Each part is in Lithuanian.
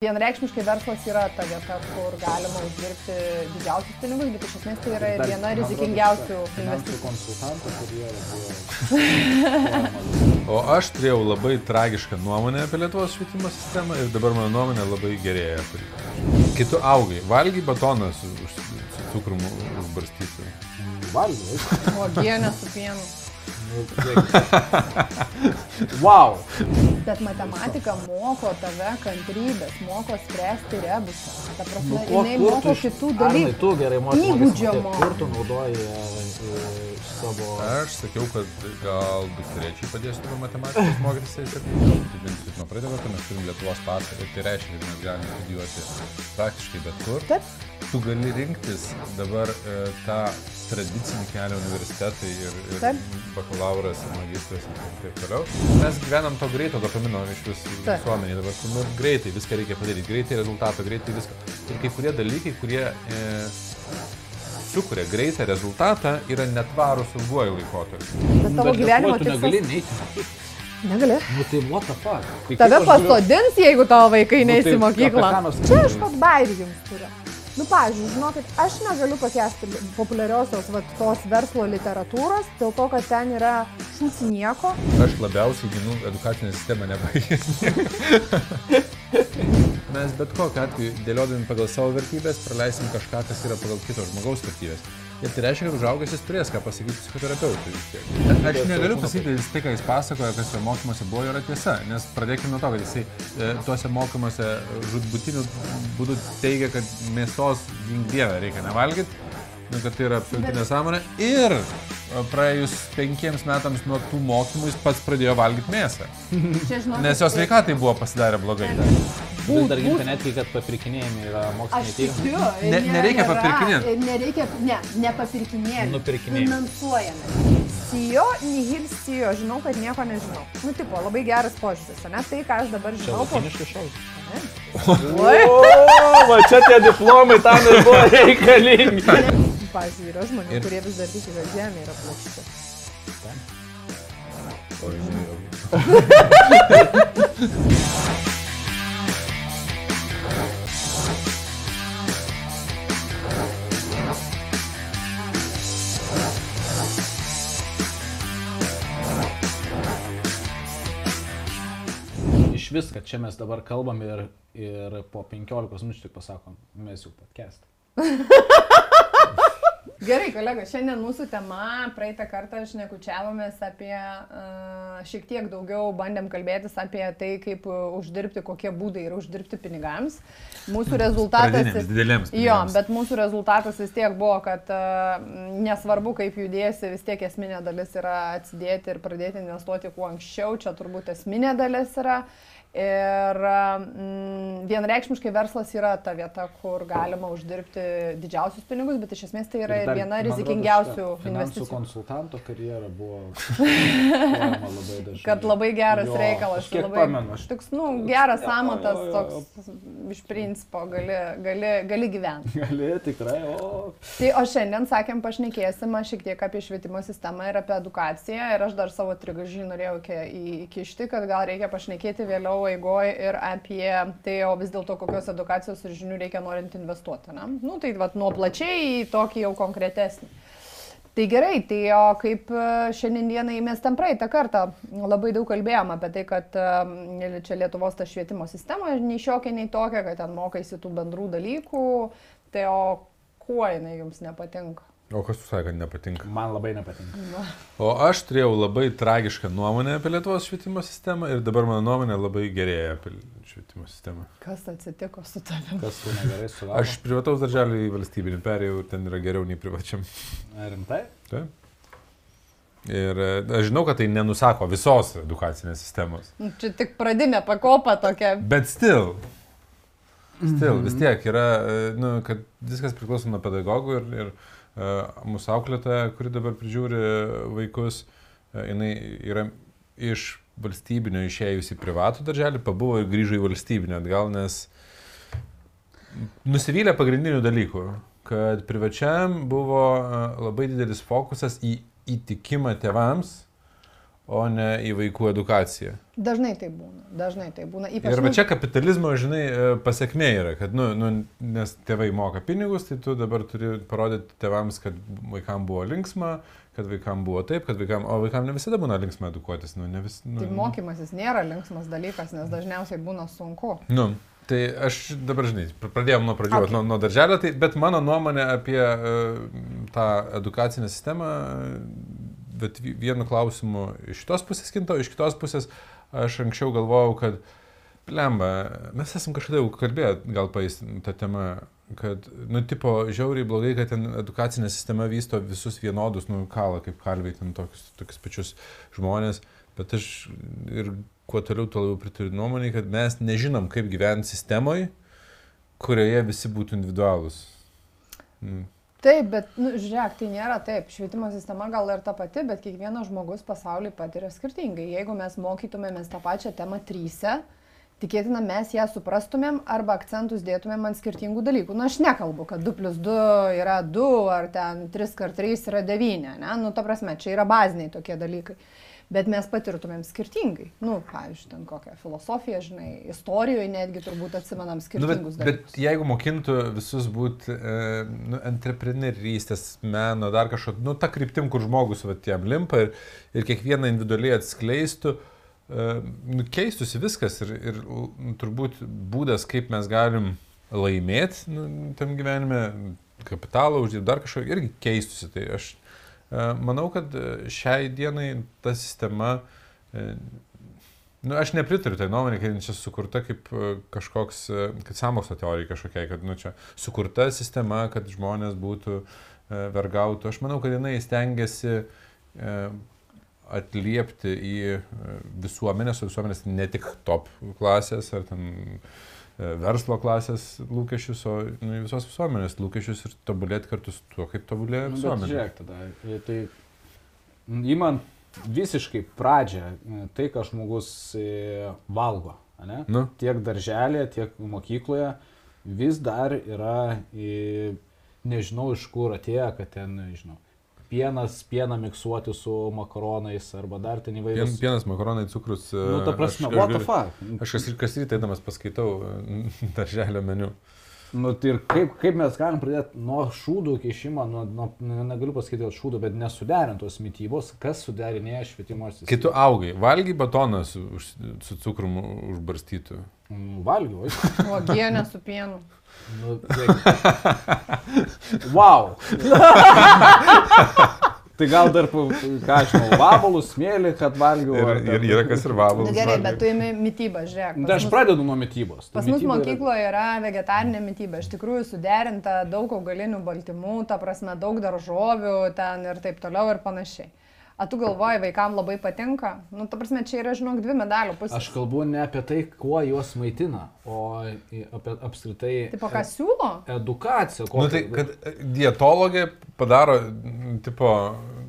Vienreikšmiškai verslas yra ta vieta, kur galima uždirbti didžiausius pinigus, bet iš esmės tai yra ir viena rizikingiausių investicijų. O aš turėjau labai tragišką nuomonę apie Lietuvos švietimo sistemą ir dabar mano nuomonė labai gerėja. Kai tu augai, valgy batoną su, su cukrumu užbarstytu. Valgiai. Uogienė su pienu. Wow. Bet matematika moko tave kantrybės, moko spręsti rebusą. Ta prasme, Nu, jinai moko iš- kitų dalykų. tu gerai moki. Įgūdžio mokėti, moko. Kur tu naudoji e, e, savo... Aš sakiau, kad gal dukterėčiai padėsiu nuo matematikos mokytis ir taip. Tai bent jau nuo praeitą kartą mes turim Lietuvos pasą ir tai reiškia, kad mes galime studijuoti praktiškai bet kur. Taip. Tu gali rinktis dabar e, tą tradicinį kelią universitetai ir, ir Taip. bakalauras, ir magistras ir taip toliau. Mes gyvenam to greito dopamino iš vis Taip. visuomenėje dabar. Nu, greitai viską reikia padaryti, greitai rezultatą, greitai viską. Ir kai kurie dalykai, kurie e, sukuria greitą rezultatą, yra netvarus ilguoju laikotarpiu. Bet tavo gyvenimo tu negali tikslas. neiti. Negali. Nu tai what the fuck. Tai Tave aš galiu- pasodins, jeigu tavo vaikai Nu, neįsi tai į mokyklą. Čia aš pat bairį jums turiu. Nu, pavyzdžiui, žinokit, aš negaliu pakęsti populiariosios vat, tos verslo literatūros, dėl to, kad ten yra šūs nieko. Aš labiausiai ginu edukacinę sistemą nebaigęs. Mes bet kokiu atveju, dėliodami pagal savo vertybės, praleisim kažką, kas yra pagal kito žmogaus vertybės. Ir tai reiškia, kad užaugęs jis turės ką pasakyti psichoterapeutui. vis tiek. Aš negaliu pasakyti, kad jis tai, ką jis pasakoja, kas jo mokymuose buvo, yra tiesa. Nes pradėkime nuo to, kad jisai e, tuose mokymuose žudbutiniu būdu teigia, kad mėsos gink dievę reikia nevalgyti. Nu, kad tai yra absoliuti nesąmonė. Ir praėjus penkiems metams nuo tų mokymų jis pats pradėjo valgyti mėsą. Nes jos sveikatai buvo pasidarę blogai. Vis dar ginti netgi, kad papirkinėjami yra moksliniai tyrimai. Ne- nereikia papirkinėt. Nereikia, ne, nepapirkinėti. Nupirkinėjami. Finansuojame. Sijo, nihil sijo, žinau, kad nieko nežinau. Nu, tipo, labai geras požiūris, ne? Tai, ką aš dabar žinau, po... lakiniškai šau. Oi. O, va čia tie diplomai tam ir buvo reikalingi. Pavyzdžiui, yra žmonių, Ir- kurie vis dar tiki, kad Žemė yra plokščia. O, žinai, Iš vis, kad čia mes dabar kalbam ir, ir po 15 minučių tik pasakom, mes jau podcast. Gerai, kolega, šiandien mūsų tema, praeitą kartą šnekučiavomės apie, uh, šiek tiek daugiau bandėm kalbėtis apie tai, kaip uh, uždirbti, kokie būdai yra uždirbti pinigams. Mūsų rezultatas... Pradiniams, dideliems Jo, pinigams. bet mūsų rezultatas vis tiek buvo, kad uh, nesvarbu, kaip judėsi, vis tiek esminė dalis yra atsidėti ir pradėti investuoti kuo anksčiau, čia turbūt esminė dalis yra. Ir mm, vienreikšmiškai verslas yra ta vieta, kur galima uždirbti didžiausius pinigus, bet iš esmės tai yra ir dar, viena rizikingiausių investicijų. konsultanto karjera buvo labai dažnai. Kad labai geras Jo, reikalas. Aš labai, pamenu, aš Toks, nu, geras amatas, jo, jo, jo. toks iš principo, gali, gali, gali gyventi. gali tikrai, o Tai o šiandien, sakėm, pašnekėsim šiek tiek apie švietimo sistemą ir apie edukaciją. Ir aš dar savo trigažį norėjau įkišti, kad gal reikia pašnekėti vėliau eigoje ir apie tai, o vis dėlto kokios edukacijos ir žinių reikia norint investuoti. Na, nu, tai vat, nuo plačiai į tokį jau konkretesnį. Tai gerai, tai o kaip e, šiandienai mes ten praeitą kartą labai daug kalbėjom apie tai, kad e, čia Lietuvos ta švietimo sistema nei šiokia, nei tokia, kad ten mokaisi tų bendrų dalykų. Tai o kuo jinai jums nepatinka? O kas jūs sakė, kad nepatinka? man labai nepatinka. O aš turėjau labai tragišką nuomonę apie Lietuvos švietimo sistemą ir dabar mano nuomonė labai gerėja apie švietimo sistemą. Kas atsitiko su tavimi? Kas tu negerai su Aš iš privataus darželio į valstybinį perėjau ir ten yra geriau nei privačiam. Rimtai? Taip. Ir e, aš žinau, kad tai nenusako visos edukacinės sistemos. Nu, Čia tik pradinė pakopa tokia. Bet still. Still, vis tiek yra, e, nu, kad viskas priklauso nuo pedagogų ir, ir uh, mūsų auklėtoja, kuri dabar prižiūri vaikus, uh, jinai yra iš valstybinio išėjusi privatų darželį, pabuvo ir grįžo į valstybinį atgal, nes nusivylė pagrindinių dalykų, kad privačiam buvo uh, labai didelis fokusas į įtikimą tėvams, o ne į vaikų edukaciją. Dažnai tai būna, dažnai tai būna. Ypač, Ir va nu, čia kapitalizmo, žinai, e, pasiekmė yra, kad, nu, nu, nes tėvai moka pinigus, tai tu dabar turi parodyti tėvams, kad vaikams buvo linksma, kad vaikams buvo taip, kad vaikams, o vaikams ne visada būna linksma edukuotis, nu, ne vis. Nu, Tai mokymasis nėra linksmas dalykas, nes dažniausiai būna sunku. Nu, tai aš dabar, žinai, pr- pradėjom nuo pradžių, Okay. nuo, nuo darželio, tai, bet mano nuomonė apie uh, tą edukacinę sistemą, e, bet vi- vienu klausimu iš šitos pusės kinto, iš kitos pusės aš anksčiau galvojau, kad, plemba, mes esam kažkada jau kalbėję, gal pais tą temą, kad, nu, tipo, žiauriai blogai, kad ten edukacinė sistema vysto visus vienodus, nu, kalą kaip kalviai, ten tokius, tokius pačius žmonės, bet aš ir kuo toliau, tuo labiau pritariu nuomonį, kad mes nežinom, kaip gyventi sistemoje, kurioje visi būtų individualūs. Mm. Taip, bet, nu, žiūrėk, tai nėra taip. Švietimo sistema gal ir ta pati, bet kiekvienas žmogus pasaulyje patiria skirtingai. Jeigu mes mokytumėmės tą pačią temą tryse, tikėtina mes ją suprastumėm arba akcentus dėtumėm ant skirtingų dalykų. Na, aš nekalbu, kad 2 plus 2 yra 2 ar ten 3 kart 3 yra 9, ne? Nu, ta prasme, čia yra baziniai tokie dalykai. Bet mes patirtumėm skirtingai. Nu, pavyzdžiui, ten kokią filosofiją, žinai, istorijoje netgi turbūt atsimenam Nu, bet, skirtingus dalykus. bet jeigu mokintų visus būti e, nu, entrepreneurystės, meno, dar kažko, nu, ta kryptim, kur žmogus va, jam limpa ir, ir kiekvieną individualiai atskleistų, e, nu, keistųsi viskas ir, ir nu, turbūt būdas, kaip mes galim laimėti nu, tam gyvenime, kapitalą uždirbti, dar kažko, irgi keistųsi. Tai aš manau, kad e, šiai dienai ta sistema e, Nu, aš nepritariu tai nuomonė, kad čia sukurta kaip e, kažkoks, kad samokslo teorija kažkokia, kad nu, čia sukurta sistema, kad žmonės būtų vergautų. Aš manau, kad jinai stengiasi atliepti į visuomenės, o visuomenės ne tik top klasės ar ten e, verslo klasės lūkesčius, o nu, visos visuomenės lūkesčius ir tobulėti kartu su tuo, kaip tobulėja Nu, bet visuomenė. žiūrėk tada, e, tai įman visiškai pradžią, e, tai, ką žmogus e, valgo, ne? Nu, tiek darželėje, tiek mokykloje, vis dar yra, e, nežinau iš kur atėjo, kad ten, nežinau, pienas, pieną miksuoti su makaronais arba dar ten pien, įvairius. pienas, makaronai, cukrus. e, Nu, ta prasme, aš- what the fuck? Aš kas, kas rytą eidamas paskaitau e, darželio meniu. Nu, tai ir kaip, kaip mes galim pradėti nuo šūdų kišimo, nuo, nuo, ne- negaliu pasakyti dėl šūdų, bet nesuderintos mytybos, kas suderinėja švietimo sistemą. Kai tu augai, valgy batoną su, su cukrum užbarstytų. Mm, Valgiau, oi. Uogienė su pienu. Nu, wow. tai gal dar, ką aš žinau, vabalus, smėlį, kad valgiau. Ir, ir yra kas ir vabalus. Na gerai, valgo. bet tu įimi mytybą, žiūrėk. Nu, Tai aš mus- pradedu nuo mytybos. Tai Pas mus mytyba yra- mokykloje yra vegetarinė mytyba, iš tikrųjų suderinta daug augalinių baltymų, ta prasme daug daržovių ten ir taip toliau ir panašiai. A tu galvoji, vaikams labai patinka? Nu, ta prasme, čia yra, žinok, dvi medalio pusės. Aš kalbu ne apie tai, kuo juos maitina, o apie apskritai Tipo, ką siūlo? e- edukaciją. Nu, tai, kad dietologė padaro, m, tipo,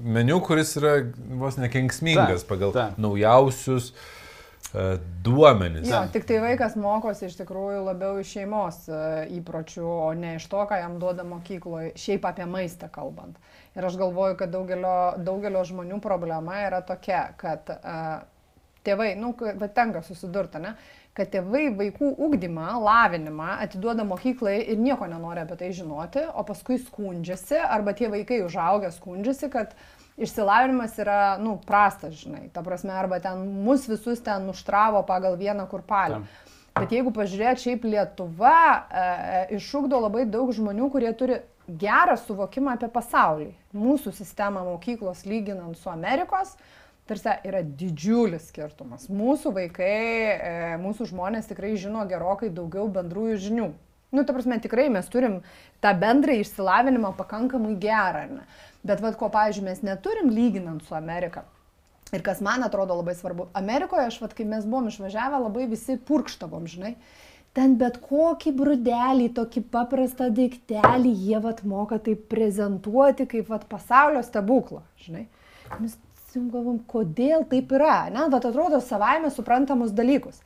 meniu, kuris yra vos nekenksmingas Taip, pagal taip. naujausius uh, duomenis. Jo, tik tai vaikas mokosi iš tikrųjų labiau iš šeimos e, įpročių, o ne iš to, ką jam duoda mokykloje, šiaip apie maistą kalbant. Ir aš galvoju, kad daugelio, daugelio žmonių problema yra tokia, kad uh, tėvai, nu, bet tenka susidurti, ne, kad tėvai vaikų ugdymą, lavinimą atiduoda mokyklai ir nieko nenori apie tai žinoti, o paskui skundžiasi, arba tie vaikai užaugę skundžiasi, kad išsilavinimas yra, nu, prastas, žinai. Ta prasme, arba ten mus visus ten nuštravo pagal vieną kurpalį. Taip. Bet jeigu pažiūrėt, šiaip Lietuva e, iššūkdo labai daug žmonių, kurie turi gerą suvokimą apie pasaulį. Mūsų sistema mokyklos lyginant su Amerikos, tarsi yra didžiulis skirtumas. Mūsų vaikai, e, mūsų žmonės tikrai žino gerokai daugiau bendrųjų žinių. Nu, ta prasme, tikrai mes turim tą bendrą išsilavinimą pakankamai gerą, ne? Bet vad ko, pavyzdžiui, mes neturim lyginant su Amerika. Ir kas man atrodo labai svarbu, Amerikoje, aš vad, kai mes buvom išvažiavę, labai visi purkštavom, žinai. Ten bet kokį brudelį, tokį paprastą daiktelį, jie vat moka taip prezentuoti kaip vat pasaulio stebuklą, žinai. Mes sim galvom, kodėl taip yra, ne, vat atrodo savaime suprantamus dalykus.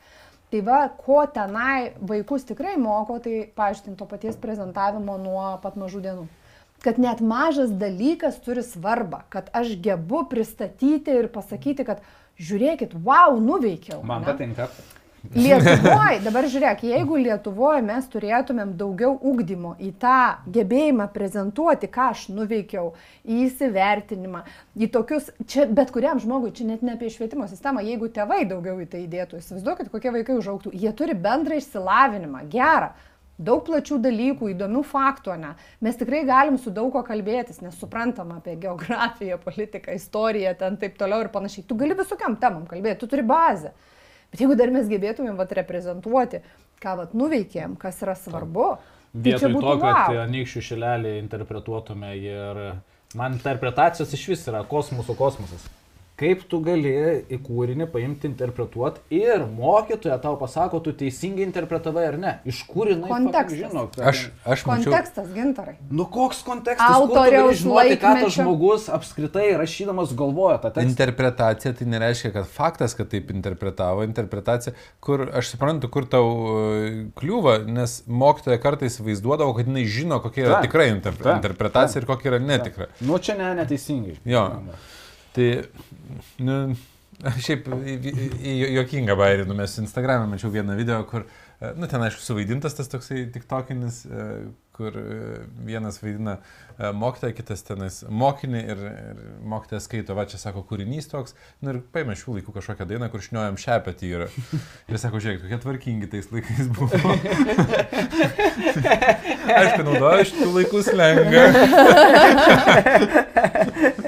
Tai va, ko tenai vaikus tikrai moko, tai paaiškinti to paties prezentavimo nuo pat mažų dienų kad net mažas dalykas turi svarbą, kad aš gebu pristatyti ir pasakyti, kad žiūrėkit, wow, nuveikiau. Man ane? patinka. Lietuvoje, dabar žiūrėk, jeigu Lietuvoje mes turėtumėm daugiau ūkdymo į tą gebėjimą prezentuoti, ką aš nuveikiau, į įsivertinimą, į tokius, čia bet kuriam žmogui, čia net ne apie švietimo sistemą, jeigu tėvai daugiau į tai įdėtų, įsivaizduokit, kokie vaikai užauktų, jie turi bendrą išsilavinimą, gerą. Daug plačių dalykų, įdomių faktų, ne? Mes tikrai galim su daug ko kalbėtis, nes suprantam apie geografiją, politiką, istoriją, ten taip toliau ir panašiai. Tu gali visokiam temam kalbėti, tu turi bazę. Bet jeigu dar mes gebėtumėm vat, reprezentuoti, ką vat, nuveikėm, kas yra svarbu, tai Vietoj to, kad wow. anykščių šilelį interpretuotume ir man interpretacijos iš vis yra kosmoso kosmosas. Kaip tu gali į kūrinį paimti, interpretuoti ir mokytoja tau pasako, tu teisingai interpretavai ar ne. Iš kur jinai Kontekstas. žino? kad- Aš, aš mačiau. Kontekstas, gintarai. Nu koks kontekstas? Autoriaus žinoti, ką tas žmogus apskritai rašydamas galvoja tą tekstą. Interpretacija tai nereiškia, kad faktas, kad taip interpretavo, interpretacija, kur aš suprantu, kur tau e, kliūva, nes mokytoja kartais vaizduodavo, kad jinai žino, kokia yra Taip. tikra interpre Taip. interpretacija ir kokia yra netikra. Nu čia ne, neteisingai. Jo. Tai, nu, šiaip juokinga bairį, nu, mes Instagram'e mačiau vieną video, kur, e, nu, ten aišku, suvaidintas tas toksai tiktokinis, e, kur e, vienas vaidina mokytoją, kitas tenais mokinį ir, ir mokytojas skaito, va čia sako kūrinys toks, nu ir paėmė šių laikų kažkokią dainą, kur šniojam šepetį ir, ir sako, žiūrėk, kokie tvarkingi tais laikais buvo. aišku, naudoju šitų laikų slengą.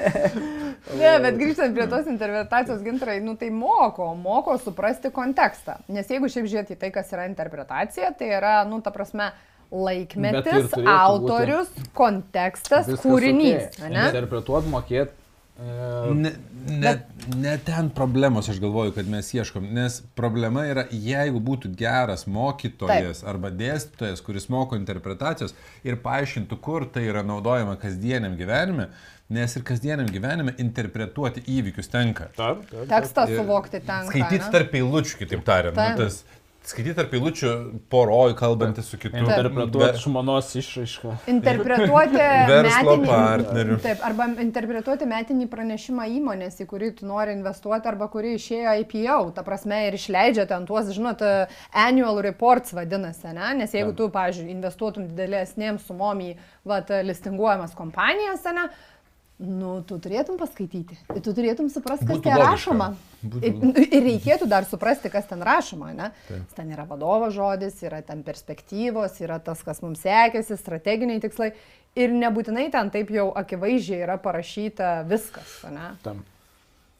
Ne, bet grįžtant prie tos interpretacijos gintarai, nu tai moko, moko suprasti kontekstą. Nes jeigu šiaip žiūrėti į tai, kas yra interpretacija, tai yra, nu, ta prasme, laikmetis, autorius, kontekstas, Viskas kūrinys. Okay. Interpretuot, mokėt. E, Ne, ne, ne ten problemos, aš galvoju, kad mes ieškom, nes problema yra, jeigu būtų geras mokytojas Taip. arba dėstytojas, kuris moko interpretacijos ir paaiškintų, kur tai yra naudojama kasdieniam gyvenime, nes ir kasdieniam gyvenime interpretuoti įvykius tenka. Taip, taip. Tekstą Ir suvokti tenka. Skaityti tarp eilučių, kitaip tariant. Taip. Nu, tas, skaityti tarp eilučių poroj, kalbantis su kitu. Interpretuot Be- žmonos išraišką. Interpretuoti Verslo metinį, partnerių. Taip, arba interpretuoti metinį pranešimą įmonės, į kurį tu nori investuoti, arba kuri išėjo IPO, ta prasme, ir išleidžia ten tuos, žinot, annual reports vadinasi, ne? Nes jeigu tu, pavyzdžiui, investuotum didelėsnėm sumom į, vat, listinguojamas kompanijas, ne? Nu, tu turėtum paskaityti. Tu turėtum suprasti, kas Būtų ten logiška. rašoma. Būtų Ir, ir reikėtų dar suprasti, kas ten rašoma, ne? Ten yra vadovo žodis, yra ten perspektyvos, yra tas, kas mums sekėsi, strateginiai tikslai. Ir nebūtinai ten taip jau akivaizdžiai yra parašyta viskas, ne? Tam.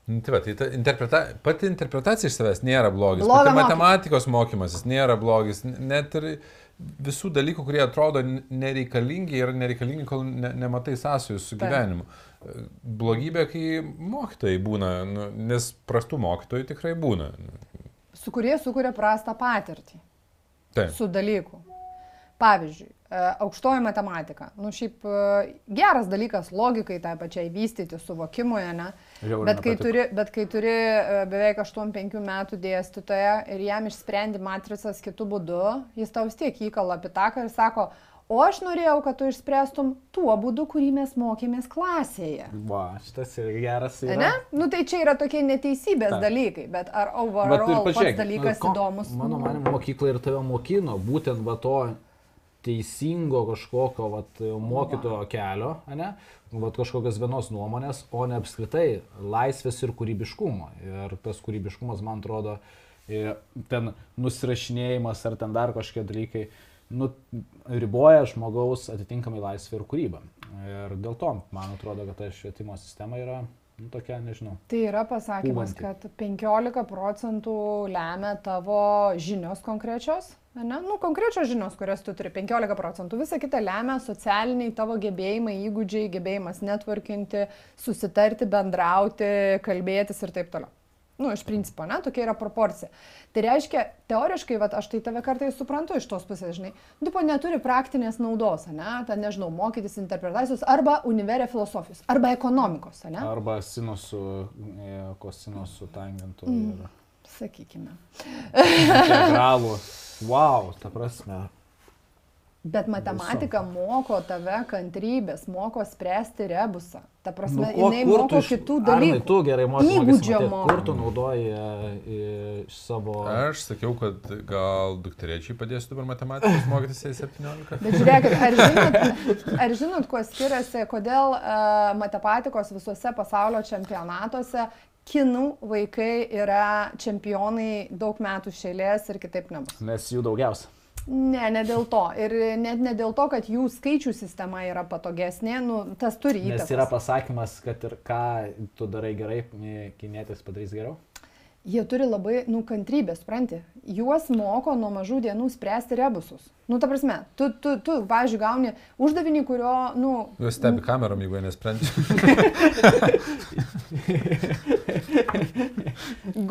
Nu, Tai va, tai ta interpreta... pati interpretacija iš savęs nėra blogis. Bloga Pati matematikos mokymasis nėra blogis. Net ir visų dalykų, kurie atrodo nereikalingi, yra nereikalingi, kol ne, nematai sąsajų su Taip. gyvenimu. E, Blogybė, kai mokytojai būna, nu, nes prastų mokytojų tikrai būna. Su kurie sukuria prastą patirtį Taip. su dalyku. Pavyzdžiui, e, aukštoji matematika. Nu, šiaip e, geras dalykas logikai, tai pačiai vystyti, suvokimui, ne? Žiauriai Bet kai, turi, bet kai turi e, beveik 8-5 metų dėstytoją ir jam išsprendi matricas kitų būdų, jis tau vis tiek įkala pitaką ir sako, o aš norėjau, kad tu išspręstum tuo būdu, kurį mes mokėmės klasėje. Va, šitas yra geras. Ne? Yra. Nu tai čia yra tokie neteisybės Taip. dalykai, bet ar Bet overall ir pats pažiūrėk, dalykas ko- įdomus? Mano manimo, mokykla ir tave mokino būtent va to teisingo kažkokio vat, mokytojo kelio, ne? Vat kažkokios vienos nuomonės, o ne apskritai laisvės ir kūrybiškumo. Ir tas kūrybiškumas, man atrodo, ir ten nusirašinėjimas ar ten dar kažkokie dalykai, nu, riboja žmogaus atitinkamai laisvę ir kūrybą. Ir dėl to, man atrodo, kad ta švietimo sistema yra nu, tokia, nežinau. Tai yra pasakymas, Pūvanti. kad 15 procentų lemia tavo žinios konkrečios, ne? Nu, konkrečios žinios, kurias tu turi 15 procentų, visa kita lemia socialiniai tavo gebėjimai, įgūdžiai, gebėjimas netvarkinti, susitarti, bendrauti, kalbėtis ir taip toliau. Nu, iš principo, ne, tokia yra proporcija. Tai reiškia, teoriškai, vat, aš tai tave kartais suprantu iš tos pusės, žinai, tipo neturi praktinės naudos, ne, ten nežinau, mokytis interpretacijos arba univerė filosofijos, arba ekonomikos, ne, Arba sinusų, e, kosinusų, tangentų Mm. ir sakykime. integralų. Wow, ta prasme. Bet matematika moko tave kantrybės, moko spręsti rebusą. Ta prasme, Nu, o jinai moko iš- kitų Arnai, dalykų. tu gerai moki. Įgūdžio moko. Kur tu naudoji e, iš savo... Aš sakiau, kad gal dukterėčiai padėsiu dabar matematikos mokytis į 17. Bet žiūrėkit, ar žinot, ar žinot, kuo skiriasi, kodėl uh, matematikos visuose pasaulio čempionatuose kinų vaikai yra čempionai daug metų šėlės ir kitaip nebus. Nes jų daugiausia. Ne, ne dėl to. Ir net ne dėl to, kad jų skaičių sistema yra patogesnė, nu, tas turi įtakos. Nes yra pasakymas, kad ir ką tu darai gerai, kinėtis padarys geriau. Jie turi labai, nu, kantrybę, supranti. Juos moko nuo mažų dienų spręsti rebusus. Nu, ta prasme, tu, tu, tu pavyzdžiui, gauni uždavinį, kurio, nu... Juos stebi kamerom, jeigu jie nesprendžia.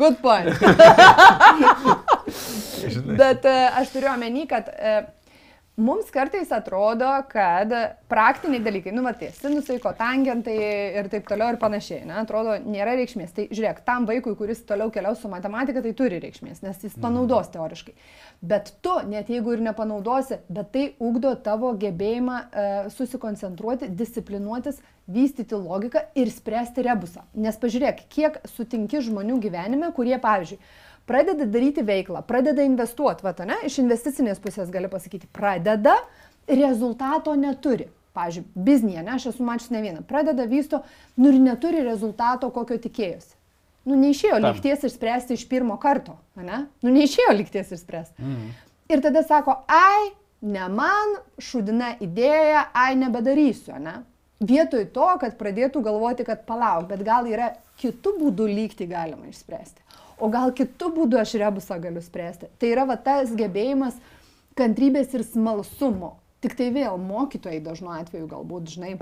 Good point. Bet e, aš turiu omeny, kad e, mums kartais atrodo, kad praktiniai dalykai, nu, matai, sinusai, kotangentai ir taip toliau ir panašiai, ne, atrodo, nėra reikšmės. Tai žiūrėk, tam vaikui, kuris toliau keliaus su matematika, tai turi reikšmės, nes jis panaudos teoriškai. Bet tu, net jeigu ir nepanaudosi, bet tai ugdo tavo gebėjimą e, susikoncentruoti, disciplinuotis, vystyti logiką ir spręsti rebusą. Nes pažiūrėk, kiek sutinki žmonių gyvenime, kurie, pavyzdžiui, pradeda daryti veiklą, pradeda investuoti, va, ne, iš investicinės pusės gali pasakyti, pradeda, rezultato neturi. Pavyzdžiui, biznėje, ne, aš esu mačius ne vieną, pradeda vysto, nu ir neturi rezultato, kokio tikėjosi. Nu, neišėjo Tam. likties išspręsti iš pirmo karto, ne? Nu, neišėjo likties išspręsti. Mm. Ir tada sako, ai, ne man, šudina idėja, ai, nebedarysiu, ne? Vietoj to, kad pradėtų galvoti, kad palauk, bet gal yra kitų būdų lygti galima išspręsti. O gal kitų būdų aš rebusą galiu spręsti. Tai yra va tas gebėjimas kantrybės ir smalsumo. Tik tai vėl mokytojai dažnu atveju galbūt, žinai,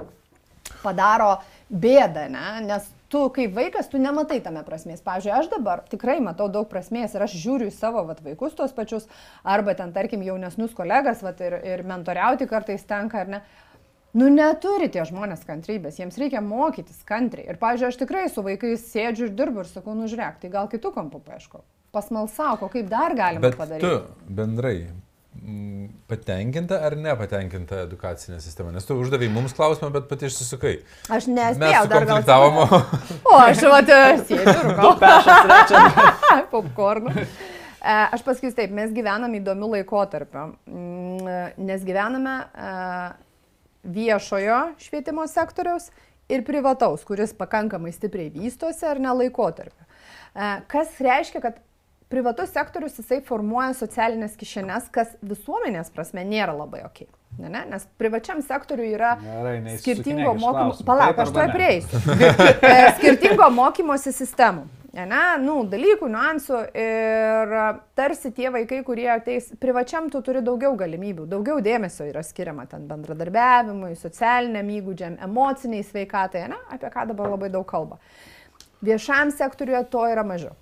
padaro bėdą, ne? nes tu kaip vaikas, tu nematai tame prasmės. Pavyzdžiui, aš dabar tikrai matau daug prasmės ir aš žiūriu į savo vat, vaikus tos pačius, arba ten, tarkim, jaunesnius kolegas vat, ir, ir mentoriauti kartais tenka, ar ne. Nu, neturi tie žmonės kantrybės, jiems reikia mokytis kantriai. Ir, pavyzdžiui, aš tikrai su vaikais sėdžiu ir dirbu ir sakau, nu žiūrėk, tai gal kitų kampų paieško. Pasmalsauko, kaip dar galima Bet padaryti. tu bendrai patenkinta ar nepatenkinta edukacinė sistema? Nes tu uždavai mums klausimą, bet pati išsisukai. Aš nespėjau dar gal. sukonfliktavom. O, aš vat e, sėdžiu ir popkornų. E, Aš pasakysiu taip, mes gyvenam įdomių laikotarpių, Mm, nes gyvename e, viešojo švietimo sektoriaus ir privataus, kuris pakankamai stipriai vystosi ar ne laikotarpiu. E, Kas reiškia, kad privatus sektorius jisai formuoja socialinės kišenes, kas visuomenės prasme nėra labai ok. Ne, ne? Nes privačiam sektoriui yra Gerai, skirtingo mokymo... Palauk, aš tuoj prieisiu. E, skirtingo mokymosi sistemų. Ne, nu, dalykų, niuansų ir tarsi tie vaikai, kurie ateis privačiam, tu turi daugiau galimybių, daugiau dėmesio yra skiriama ten bendradarbiavimui, socialiniam įgūdžiam, emociniai sveikatai, ne, apie ką dabar labai daug kalba. Viešam sektoriuje to yra mažiau.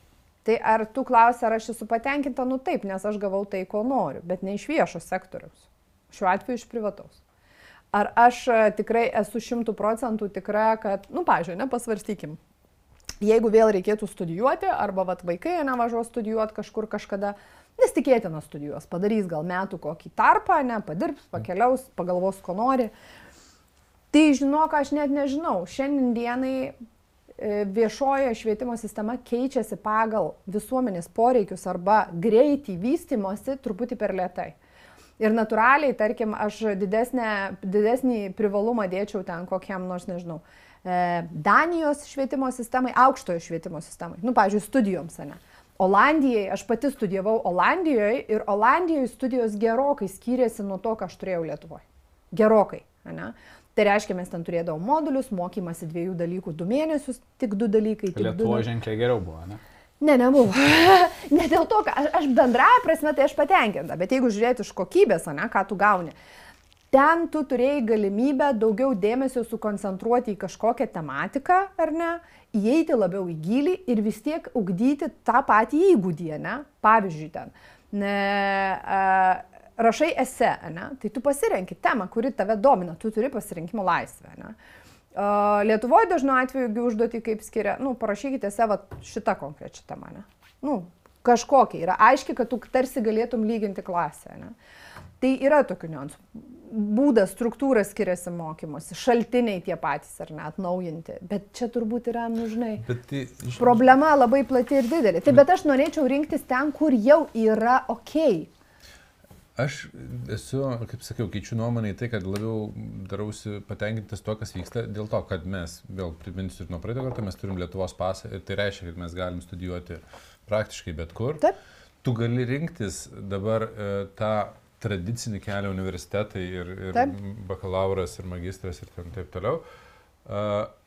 Tai ar tu klausi, ar aš esu patenkinta, nu taip, nes aš gavau tai, ko noriu, bet ne iš viešo sektoriaus. Šiuo atveju iš privataus. Ar aš e, tikrai esu šimtų procentų tikra, kad, nu, pažiūrėjau, nepasvarstykim. Jeigu vėl reikėtų studijuoti, arba vat, vaikai nevažiuos studijuoti kažkur kažkada, nes tikėtina studijuos, padarys gal metų kokį tarpą, ne, padirbs, pakeliaus, pagalvos, ko nori. Tai žinok, aš net nežinau, šiandien dienai e, viešojo švietimo sistema keičiasi pagal visuomenės poreikius arba greitį vystimosi truputį per lietai. Ir natūraliai, tarkim, aš didesnę, didesnį privalumą dėčiau ten kokiam nors, nežinau, e, Danijos švietimo sistemai, aukštojo švietimo sistemai. Nu, pavyzdžiui, studijoms, ne. Olandijai, aš pati studijavau Olandijoje ir Olandijoje studijos gerokai skyrėsi nuo to, ką aš turėjau Lietuvoje. Gerokai, ne. Tai reiškia, mes ten turėdavom modulius, mokymasi dviejų dalykų du mėnesius, tik du dalykai. Tik du Lietuvoje ženkliai geriau buvo, ne? Ne, nebuvo. ne dėl to, kad aš, aš bendrąją prasme tai aš patenkinta, bet jeigu žiūrėti iš kokybės, ne, ką tu gauni, ten tu turėjai galimybę daugiau dėmesio sukoncentruoti į kažkokią tematiką, ar ne, įeiti labiau į gilį ir vis tiek ugdyti tą patį įgūdį, ne? Pavyzdžiui, ten. Ne, a, rašai ese, ne? Tai tu pasirenki temą, kuri tave domina, tu turi pasirinkimo laisvę, ne? Uh, Lietuvoje dažnu atveju užduoti kaip skiria, nu, parašykite savo šitą konkrečią temą, ne? Nu, kažkokia yra aiški, kad tu tarsi galėtum lyginti klasę, ne? Tai yra tokių niuansų. Būdas, struktūra skiriasi mokymosi, šaltiniai tie patys ar net atnaujinti. Bet čia turbūt yra, nu žinai, tai, iš- problema labai plati ir didelė. Tai bet aš norėčiau rinktis ten, kur jau yra ok. Aš esu, kaip sakiau, keičiu nuomonę į tai, kad labiau darausi patenkintas tuo, kas vyksta, dėl to, kad mes, vėl priminsiu ir nuo praeito karto, mes turim Lietuvos pasą ir tai reiškia, kad mes galim studijuoti praktiškai bet kur. Taip. Tu gali rinktis dabar e, tą tradicinį kelią universitetai ir, ir Taip. bakalauras ir magistras ir ten taip toliau. E,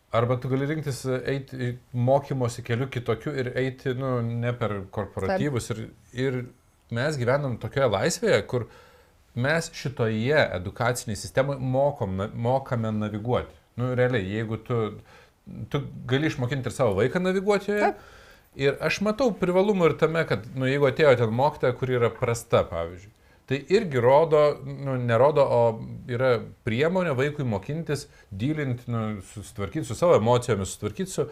Arba tu gali rinktis eiti mokymosi keliu kitokiu ir eiti, nu, ne per korporatyvus. Ir, ir mes gyvenam tokioje laisvėje, kur mes šitoje edukacinėje sistemoje mokom, mokame naviguoti. Nu, realiai, jeigu tu, tu gali išmokinti ir savo vaiką naviguoti joje. Taip. Ir aš matau privalumų ir tame, kad, nu, jeigu atėjo ten mokytoja, kuri yra prasta, pavyzdžiui, tai irgi rodo, nu, nerodo, o yra priemonė vaikui mokintis, dylinti, nu, susitvarkyti su savo emocijomis, susitvarkyti su...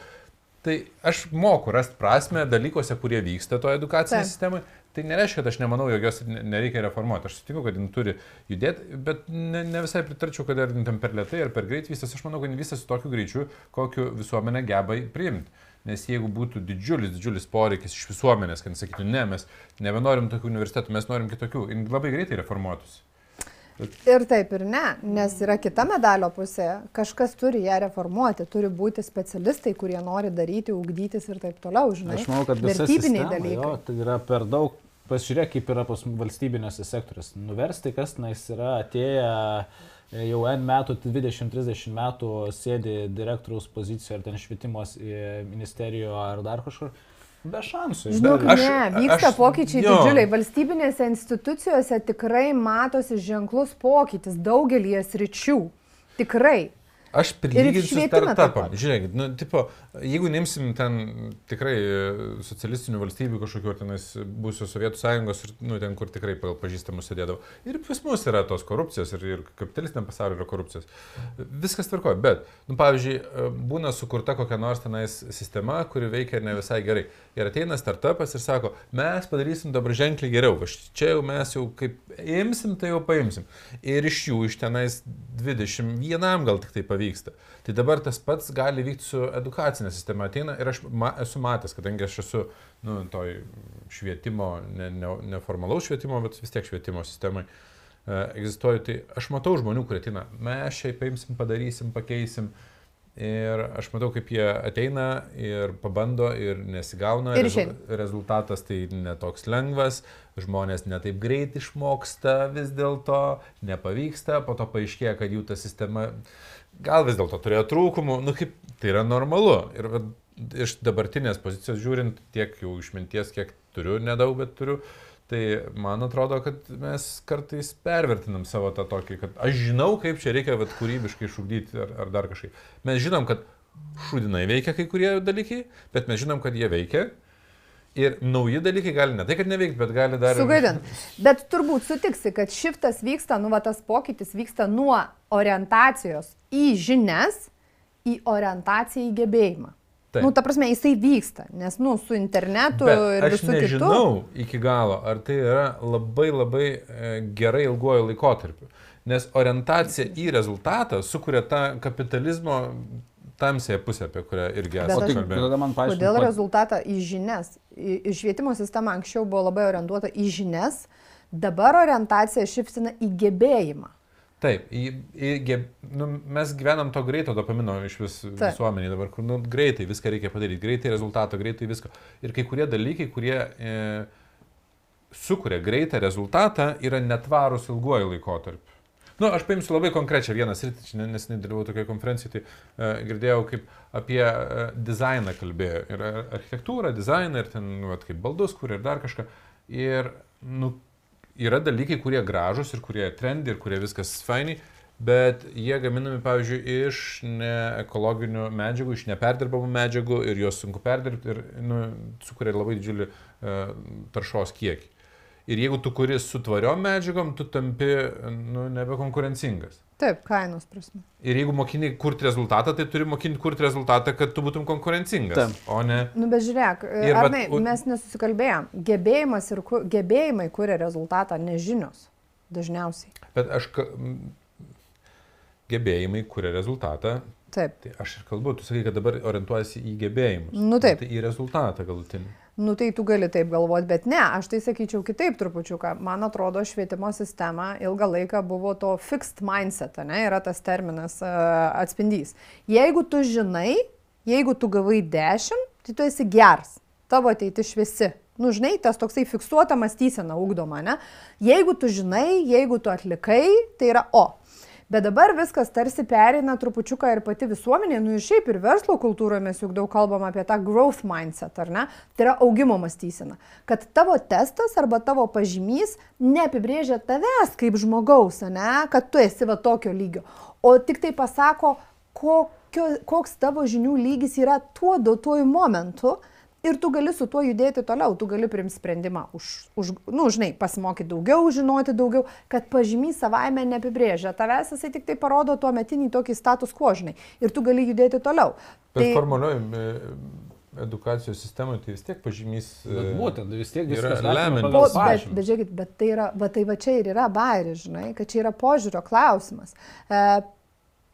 Tai aš moku rasti prasme dalykuose, kurie vyksta toje edukacinėje Taip. sistemoje. Tai nereiškia, kad aš nemanau, jog jos ne- nereikia reformuoti. Aš sutinku, kad jin turi judėti, bet ne, ne visai pritarčiau, kad ar jin ten per lietai ar per greit vystosi. Aš manau, kad vystosi tokiu greičiu, kokiu visuomenė geba priimti. Nes jeigu būtų didžiulis, didžiulis poreikis iš visuomenės, kad sakytų, ne, mes nebenorim tokių universitetų, mes norim kitokių, labai greitai reformuotųsi. Ir taip ir ne, nes yra kita medalio pusė. Kažkas turi ją reformuoti, turi būti specialistai, kurie nori daryti, ugdytis ir taip toliau, žinai. Aš manau, kad visa vertybiniai sistema, dalykai. Jo, tai yra per daug. Pasižiūrėk, kaip yra pas valstybinėse sektoriuose. Nuversti, kas nais yra atėję e, jau N metų, 20-30 metų sėdi direktoriaus pozicijoje ar ten švietimos e, ministerijoje ar dar kažkur. Be šansų. Be- Aš- ne, vyksta aš- pokyčiai jo. didžiuliai. Valstybinėse institucijose tikrai matosi ženklus pokytis daugelį sričių. Tikrai. Aš prilyginsiu startupam. Žiūrėkit, nu, tipo, jeigu nimsim ten tikrai e, socialistinių valstybių kažkokiu, tenais būsiu Sovietų sąjungos, ir, nu, ten, kur tikrai pagal pažįstamus sėdėdavo. Ir pas mus yra tos korupcijos, ir, ir kapitalistiniam pasauliu yra korupcijos. Viskas tvarkoja, bet, nu, pavyzdžiui, e, būna sukurta kokia nors tenais sistema, kuri veikia ne visai gerai. Ir ateina startupas ir sako, mes padarysim dabar ženkliai geriau. Čia jau mes jau kaip imsim, tai jau paimsim. Ir iš jų, iš tenais 21 gal tik tai pavyksta. Tai dabar tas pats gali vykti su edukacinė sistema. Ateina ir aš ma, esu matęs, kadangi aš esu, nu, toj švietimo, ne, ne, neformalaus švietimo, bet vis tiek švietimo sistemai e, egzistuoju, tai aš matau žmonių, kurie ateina, mes šiaip paimsim, padarysim, pakeisim. Ir aš matau, kaip jie ateina ir pabando ir nesigauna. Ir rezu- rezultatas tai netoks lengvas, žmonės netaip greit išmoksta vis dėlto, nepavyksta, po to paaiškėja, kad jų ta sistema gal vis dėlto turėjo trūkumų, nu kaip tai yra normalu. Ir vat, iš dabartinės pozicijos žiūrint, tiek jau išminties, kiek turiu, nedaug, bet turiu, tai man atrodo, kad mes kartais pervertinam savo tą tokį, kad aš žinau, kaip čia reikia vat, kūrybiškai išugdyti ar, ar dar kažkaip. Mes žinom, kad šūdinai veikia kai kurie dalykai, bet mes žinom, kad jie veikia. Ir nauji dalykai gali ne tai, kad neveikti, bet gali dar... Sugadint. Bet turbūt sutiksi, kad šiftas vyksta, nu, va, tas pokytis vyksta nuo orientacijos į žinias, į orientaciją į gebėjimą. Taip. Nu, ta prasme, jisai vyksta, nes, nu, su internetu Bet ir aš visų kitų. nežinau iki galo, ar tai yra labai labai e, gerai ilguoju laikotarpiu. Nes orientacija į rezultatą sukuria tą kapitalizmo tamsėje pusę, apie kurią irgi esame tai aš- kalbėję. Kodėl rezultatą į žinias? Į, švietimo sistema anksčiau buvo labai orientuota į žinias, dabar orientacija šiftina į gebėjimą. Taip, į, į, nu, mes gyvenam to greito dopamino iš vis, visuomenėje dabar, kur nu, greitai viską reikia padaryti, greitai rezultato, greitai visko. Ir kai kurie dalykai, kurie e, sukuria greitą rezultatą, yra netvarūs ilguoju laikotarpiu. Nu, aš paimsiu labai konkrečią vieną sritį, čia nes nedalyvau tokioje konferencijoje, tai uh, girdėjau, kaip apie uh, dizainą kalbėjo. Ir ar- architektūrą, dizainą, ir ten, nu, vat, kaip baldus, kur ir dar kažką. Ir, nu, yra dalykai, kurie gražus ir kurie trendi ir kurie viskas fainiai, bet jie gaminami, pavyzdžiui, iš neekologinių medžiagų, iš neperdirbamų medžiagų ir juos sunku perdirbti ir nu, sukuria labai didžiulį uh, taršos kiekį. Ir jeigu tu kuri su tvariom medžiagom, tu tampi nu, nebekonkurencingas. Taip, kainos prasme. Ir jeigu mokiniai kurti rezultatą, tai turi mokinti kurti rezultatą, kad tu būtum konkurencingas. Taip. O ne. Nu, bet žiūrėk, Ir Arnai, u- mes nesusikalbėjom. Gebėjimas ir ku, gebėjimai kuria rezultatą, nežinios. dažniausiai. Bet aš, ka- gebėjimai kuria rezultatą. Taip. Tai aš ir kalbu, tu sakai, kad dabar orientuojasi į gebėjimus. Nu, taip. Tai į rezultatą galutinį. Nu tai tu gali taip galvoti, bet ne, aš tai sakyčiau kitaip trupučiuką. Man atrodo, švietimo sistema ilgą laiką buvo to fixed mindset, ne, yra tas terminas uh, atspindys. Jeigu tu žinai, jeigu tu gavai 10, tai tu esi geras, tavo ateitis šviesi. Nu, žinai, tas toksai fiksuota mąstysena ugdoma, ne? Jeigu tu žinai, jeigu tu atlikai, tai yra o. Bet dabar viskas tarsi pereina trupučiuką ir pati visuomenė, nu ir šiaip ir verslo kultūroje mes juk daug kalbam apie tą growth mindset, ar ne? Tai yra augimo mąstysena. Kad tavo testas arba tavo pažymys neapibrėžia tavęs kaip žmogaus, ne? Kad tu esi va tokio lygio. O tik tai pasako, kokio, koks tavo žinių lygis yra tuo duotuoju momentu. Ir tu gali su tuo judėti toliau, tu gali priimti sprendimą už, už nu, žinai, pasimokyti daugiau, žinoti daugiau, kad pažymys savaime neapibrėžia. Tavęs jisai tik tai parodo tuo metinį tokį status quo, žinai. Ir tu gali judėti toliau. Bet Tai- formalioj edukacijos sistemoje tai vis tiek pažymys. Bet e, būtent, vis tiek yra Po, bet, bet žiūrėkit, bet tai yra, va tai va čia ir yra bairis, žinai, kad čia yra požiūrio klausimas. E,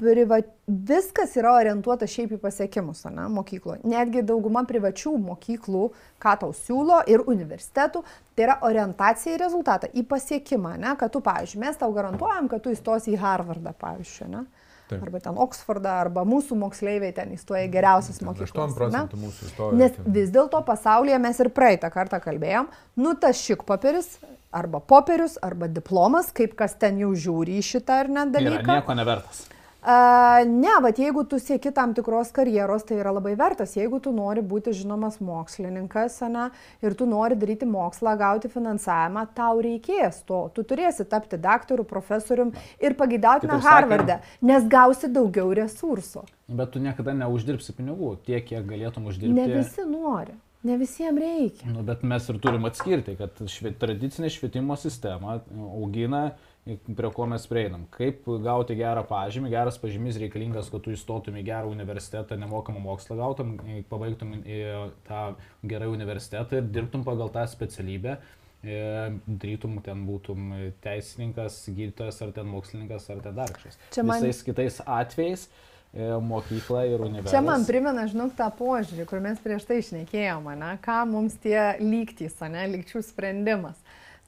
priva, viskas yra orientuota šiaip į pasiekimus, ne, mokykloje. Netgi dauguma privačių mokyklų, ką tau siūlo ir universitetų, tai yra orientacija į rezultatą, į pasiekimą, ne, kad tu, pavyzdžiui, mes tau garantuojam, kad tu įstosi į Harvardą, pavyzdžiui, ne. Taip. Arba ten Oksfordą, arba mūsų moksleiviai ten įstoja geriausias mokyklas. 8 ne? procentų mūsų istorijos. Nes vis dėlto pasaulyje mes ir praeitą kartą kalbėjom, nu tas šik papieris, arba popierius, arba diplomas, kaip kas ten jau žiūri į šitą ar ne Yra dalyką. nieko nevertas. A, ne, bet jeigu tu sieki tam tikros karjeros, tai yra labai vertas. Jeigu tu nori būti žinomas mokslininkas, ne, ir tu nori daryti mokslą, gauti finansavimą, tau reikės to. Tu turėsi tapti daktaru, profesorium ir pagidautina Harvardą, nes gausi daugiau resursų. Bet tu niekada neuždirbsi pinigų tiek, kiek galėtum uždirbti. Ne visi nori, ne visiems reikia. Nu, bet mes ir turim atskirti, kad švie, tradicinė švietimo sistema augina, prie ko mes prieinam. Kaip gauti gerą pažymį. Geras pažymys reikalingas, kad tu įstotum į gerą universitetą, nemokamą mokslą gautum, pabaigtum į tą gerą universitetą ir dirbtum pagal tą specialybę. e, Darytum ten būtum teisininkas, gydytojas ar ten mokslininkas ar ten dar kažkas. Čia man- Visais kitais atvejais e, mokykla ir universitetas. Čia man primena, žinok, tą požiūrį, kur mes prieš tai išnekėjome, ne? ką mums tie lygtys, ne, lygčių sprendimas.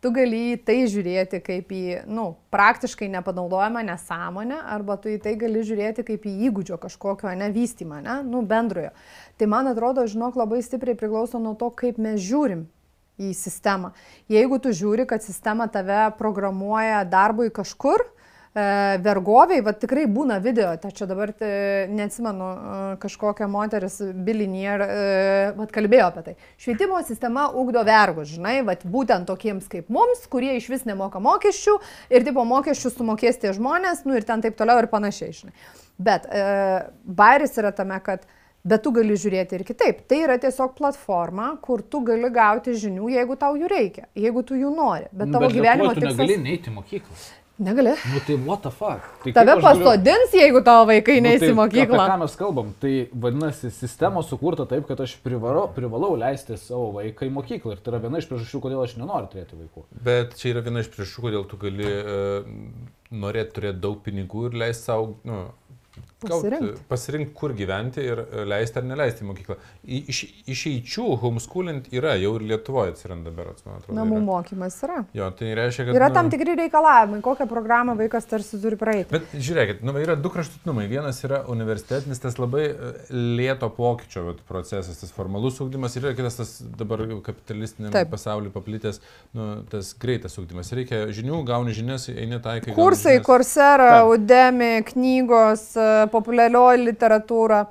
Tu gali į tai žiūrėti kaip į, nu, praktiškai nepanaudojamą nesąmonę, arba tu į tai gali žiūrėti kaip į įgūdžio kažkokio nevystymą, ne, nu, bendrojo. Tai man atrodo, žinok, labai stipriai priklauso nuo to, kaip mes žiūrim į sistemą. Jeigu tu žiūri, kad sistema tave programuoja darbui kažkur, e, vergoviai, va tikrai būna video, čia dabar e, neatsimenu, e, kažkokia moteris bilinier, e, va kalbėjo apie tai. Švietimo sistema ugdo vergus, žinai, va būtent tokiems kaip mums, kurie iš vis nemoka mokesčių ir tipo mokesčių sumokės tie žmonės, nu ir ten taip toliau ir panašiai, žinai. Bet e, bairis yra tame, kad Bet tu gali žiūrėti ir kitaip. Tai yra tiesiog platforma, kur tu gali gauti žinių, jeigu tau jų reikia, jeigu tu jų nori. Bet tavo Bet gyvenimo Lietuvoj tu tikslas... negali neiti į mokyklą. Negali. Nu tai what the fuck? Tai Tave aš galiu- pasodins, jeigu tavo vaikai Nu, neįsi tai į mokyklą. Apie ką mes kalbam? Tai vadinasi, sistema sukurta taip, kad aš privalau, privalau leisti savo vaiką į mokyklą. Ir tai yra viena iš priežasčių, kodėl aš nenoriu turėti vaikų. Bet čia yra viena iš priešų, kodėl tu gali uh, norėti turėti daug pinigų ir leisti savo, nu, Pasirinkt. pasirinkti, kur gyventi ir e, leisti ar neleisti į mokyklą. Iš, išeičių homeschooling yra, jau ir Lietuvoje atsiranda berots, man atrodo. Namų yra. mokymas yra. Jo, tai reiškia, kad... Yra nu, tam tikri reikalavimai, kokią programą vaikas tarsi turi praeiti. Bet žiūrėkit, nu, yra du kraštutinumai. Vienas yra universitetinis, tas labai e, lėto pokyčio vat, procesas, tas formalus ūkdymas, ir yra kitas tas dabar kapitalistiniam pasauliu paplitęs, nu, tas greitas ūkdymas. Reikia žinių, gauni žinias, eini taikai. Kursai. Coursera. Udemy, knygos, e, populiarioji literatūra.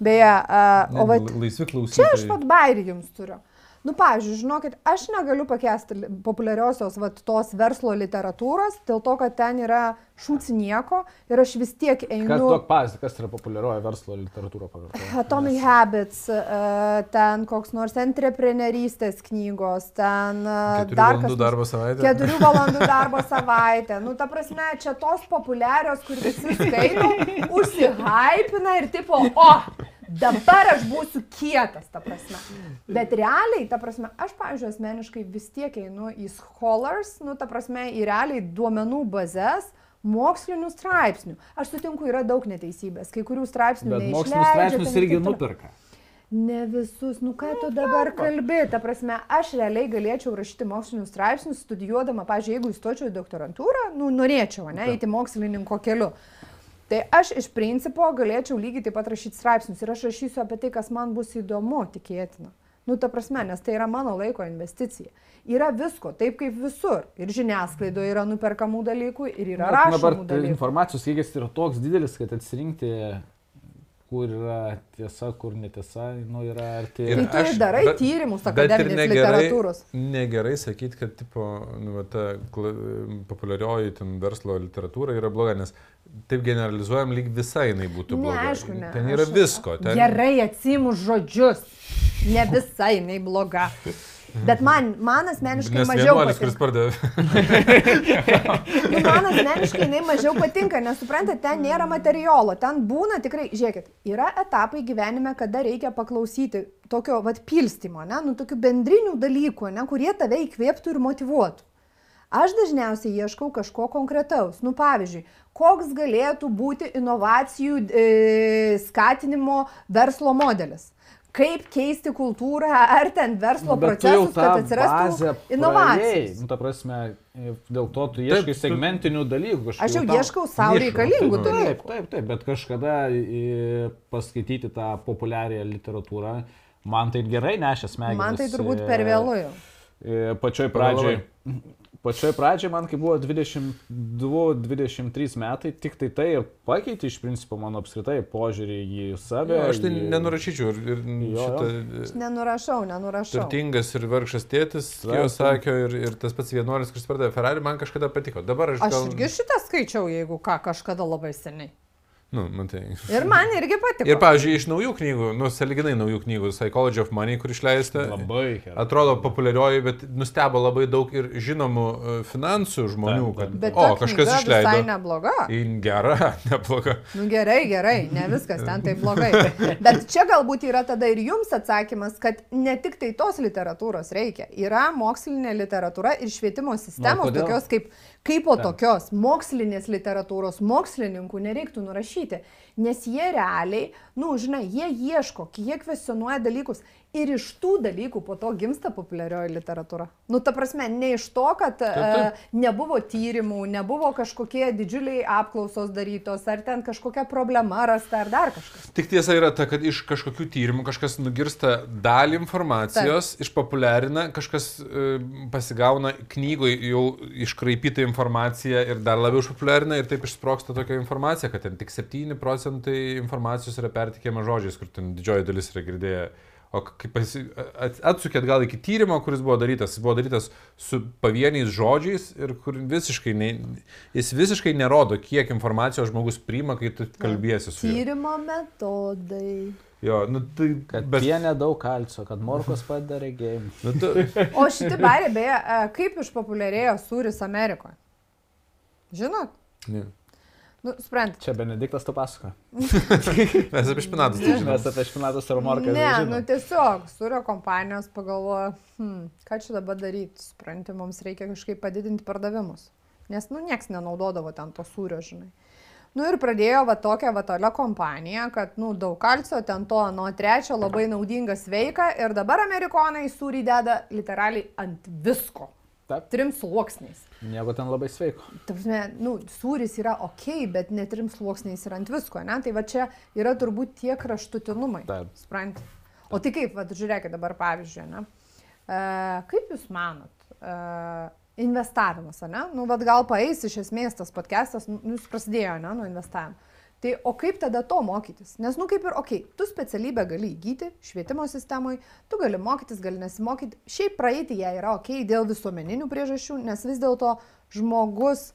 Beje, Ne, o va, la- laisvi klausimai. čia aš pat bairį jums turiu. Nu, pavyzdžiui, žinokit, aš negaliu pakęsti li- populiariosios vat, tos verslo literatūros, dėl to, kad ten yra šūci nieko ir aš vis tiek Kas einu. duok pavyzdį, kas yra populiarioji verslo literatūra pagal tai? Atomic Habits, e, ten koks nors entrepreneurystės knygos, ten e, Keturių dar valandų kas. darbo savaitę. Keturių valandų darbo savaitę. Nu, ta prasme, čia tos populiarios, kur visi skaito, užsihypina ir tipo, o, dabar aš būsiu kietas, ta prasme. Bet realiai, ta prasme, aš, pavyzdžiui, asmeniškai vis tiek einu į scholars, nu, ta prasme, į realiai duomenų bazės, mokslinių straipsnių. Aš sutinku, yra daug neteisybės, kai kurių straipsnių. Bet neišleidžia, mokslinius straipsnius irgi nuperka. Ne visus, nu ką tu dabar kalbė, ta prasme, aš realiai galėčiau rašyti mokslinius straipsnius, studijuodama, pažiūrėjau, jeigu įstočiau į doktorantūrą, nu norėčiau, ne, eiti mokslininko keliu. Tai aš iš principo galėčiau lygiai taip pat rašyti straipsnius ir aš rašysiu apie tai, kas man bus įdomu, tikėtina. Nu, ta prasme, nes tai yra mano laiko investicija. Yra visko, taip kaip visur. Ir žiniasklaidoje yra nuperkamų dalykų, ir yra Na, dabar rašomų tai dalykų. informacijos kiekis yra toks didelis, kad atsirinkti, kur yra tiesa, kur netiesa, nu, yra arti. Ir- Tai tu darai tyrimus bet ir akademinės negerai- literatūros. Negerai sakyti, kad tipo, nu, va, ta populiarioji ten verslo literatūra yra bloga, nes taip generalizuojam, lyg visai jinai būtų Ne, bloga. aišku, ne. Ten yra Aš- visko. Ten... Gerai atsimu žodžius. Ne visai jinai bloga. Bet man, man asmeniškai Nes mažiau vienuolis, patinka. Nu, man asmeniškai jinai mažiau patinka, nes suprantate, ten nėra materialo. Ten būna tikrai, žiūrėkit, yra etapai gyvenime, kada reikia paklausyti tokio, vad, pilstimo, ne, nu, tokių bendrinių dalykų, ne, kurie tave įkvėptų ir motivuotų. Aš dažniausiai ieškau kažko konkretaus. Nu, pavyzdžiui, koks galėtų būti inovacijų e, skatinimo verslo modelis. Kaip keisti kultūrą ar ten verslo Nu, jau procesus, kad atsirastų inovacijos. Nu, ta prasme, dėl to tu ieškai tu- segmentinių dalykų. kažkokių Aš jau tau- ieškau savo reikalingų taip, Taip, dalykų. taip, taip, bet kažkada į, paskaityti tą populiarią literatūrą, man tai gerai nešė smegenis. Man tai turbūt e, per vėlu jau. e, Pačioj pradžioj. Pačioj pradžioj man, kai buvo 22-23 metai, tik tai tai ir pakeitė iš principo mano apskritai požiūrį į save. Jo, aš tai į- nenurašyčiau. Ir, ir Jo, šitą, Aš nenurašau, nenurašau. Turtingas ir vargšas tėtis, jo sakė, ir, ir tas pats vienuolis, kuris pardavė Ferrari, man kažkada patiko. Dabar aš... Aš gal... irgi šitą skaičiau, jeigu ką, kažkada labai seniai. Nu, matai. Ir man irgi patiko. Ir, pavyzdžiui, iš naujų knygų, nu, saliginai naujų knygų, Psychology of Money, kur išleista, Labai gerai. atrodo populiarioji, bet nustebo labai daug ir žinomų e, finansų žmonių, Taip, kad, Bet o, kažkas išleido. Visai nebloga. Į gerą, nebloga. Nu gerai, gerai, ne viskas ten taip blogai. Bet čia galbūt yra tada ir jums atsakymas, kad ne tik tai tos literatūros reikia. Yra mokslinė literatūra ir švietimo sistemos, tokios kaip, kaip po tokios mokslinės literatūros mokslininkų nereiktų nurašyti. Nes jie realiai, nu, žinai, jie ieško, jie kvestionuoja dalykus ir iš tų dalykų po to gimsta populiarioji literatūra. Nu, ta prasme, ne iš to, kad taip. e, nebuvo tyrimų, nebuvo kažkokie didžiuliai apklausos darytos, ar ten kažkokia problema rasta, ar dar kažkas. Tik tiesa yra ta, kad iš kažkokių tyrimų kažkas nugirsta dalį informacijos, Taip. išpopuliarina, kažkas e, pasigauna knygoje jau iškraipytą informaciją ir dar labiau išpopuliarina ir taip išsproksta tokia informacija, kad ten tik 7 procentai informacijos yra pertikėjama žodžiais, kur ten didžioji dalis yra girdėję. O kaip atsukėt gal iki tyrimo, kuris buvo darytas, jis buvo darytas su pavieniais žodžiais ir kur visiškai, ne, jis visiškai nerodo, kiek informacijos žmogus priima, kai tu kalbėsi su juo. Tyrimo metodai. Jo, nu tai, Kad bet, pienė daug kalcio, kad morkos padeda regėjimą. nu, tu, O šitie bariai, beje, e, kaip išpopuliarėjo sūris Amerikoje? Žinot? ne. Nu, sprant. Čia Benediktas to pasako. mes apie špinatus tai žinom. Mes apie špinatus ir morką. Ne, nu tiesiog, sūrio kompanijos pagalvoja, hm, ką čia dabar daryti, supranti, mums reikia kažkaip padidinti pardavimus. Nes, nu, nieks nenaudodavo ten to sūrio, žinai. Nu ir pradėjo va tokia va tolia kompanija, kad, nu, daug kalcio, ten to, nuo trečio labai naudinga sveika ir dabar amerikonai sūrį deda literaliai ant visko. Taip. Trim sluoksniais. Nieko ten labai sveiko. Ta prasme, nu, sūris yra ok, bet ne trim sluoksniais ir ant visko, ne? Tai va čia yra turbūt tie kraštutinumai. Taip. Supranti. O tai kaip, va, žiūrėkit dabar pavyzdžiui, ne? E, kaip Jūs manot, e, investavimas, ne? Nu, vad gal paeis iš esmės tas podcastas, nu, Jūs prasidėjo, ne, nuo investavimo. Tai o kaip tada to mokytis? Nes, nu, kaip ir, okei, okay, tu specialybę gali įgyti švietimo sistemoje, tu gali mokytis, gali nesimokyti. Šiaip praeiti ją yra ok dėl visuomeninių priežasčių, nes vis dėlto žmogus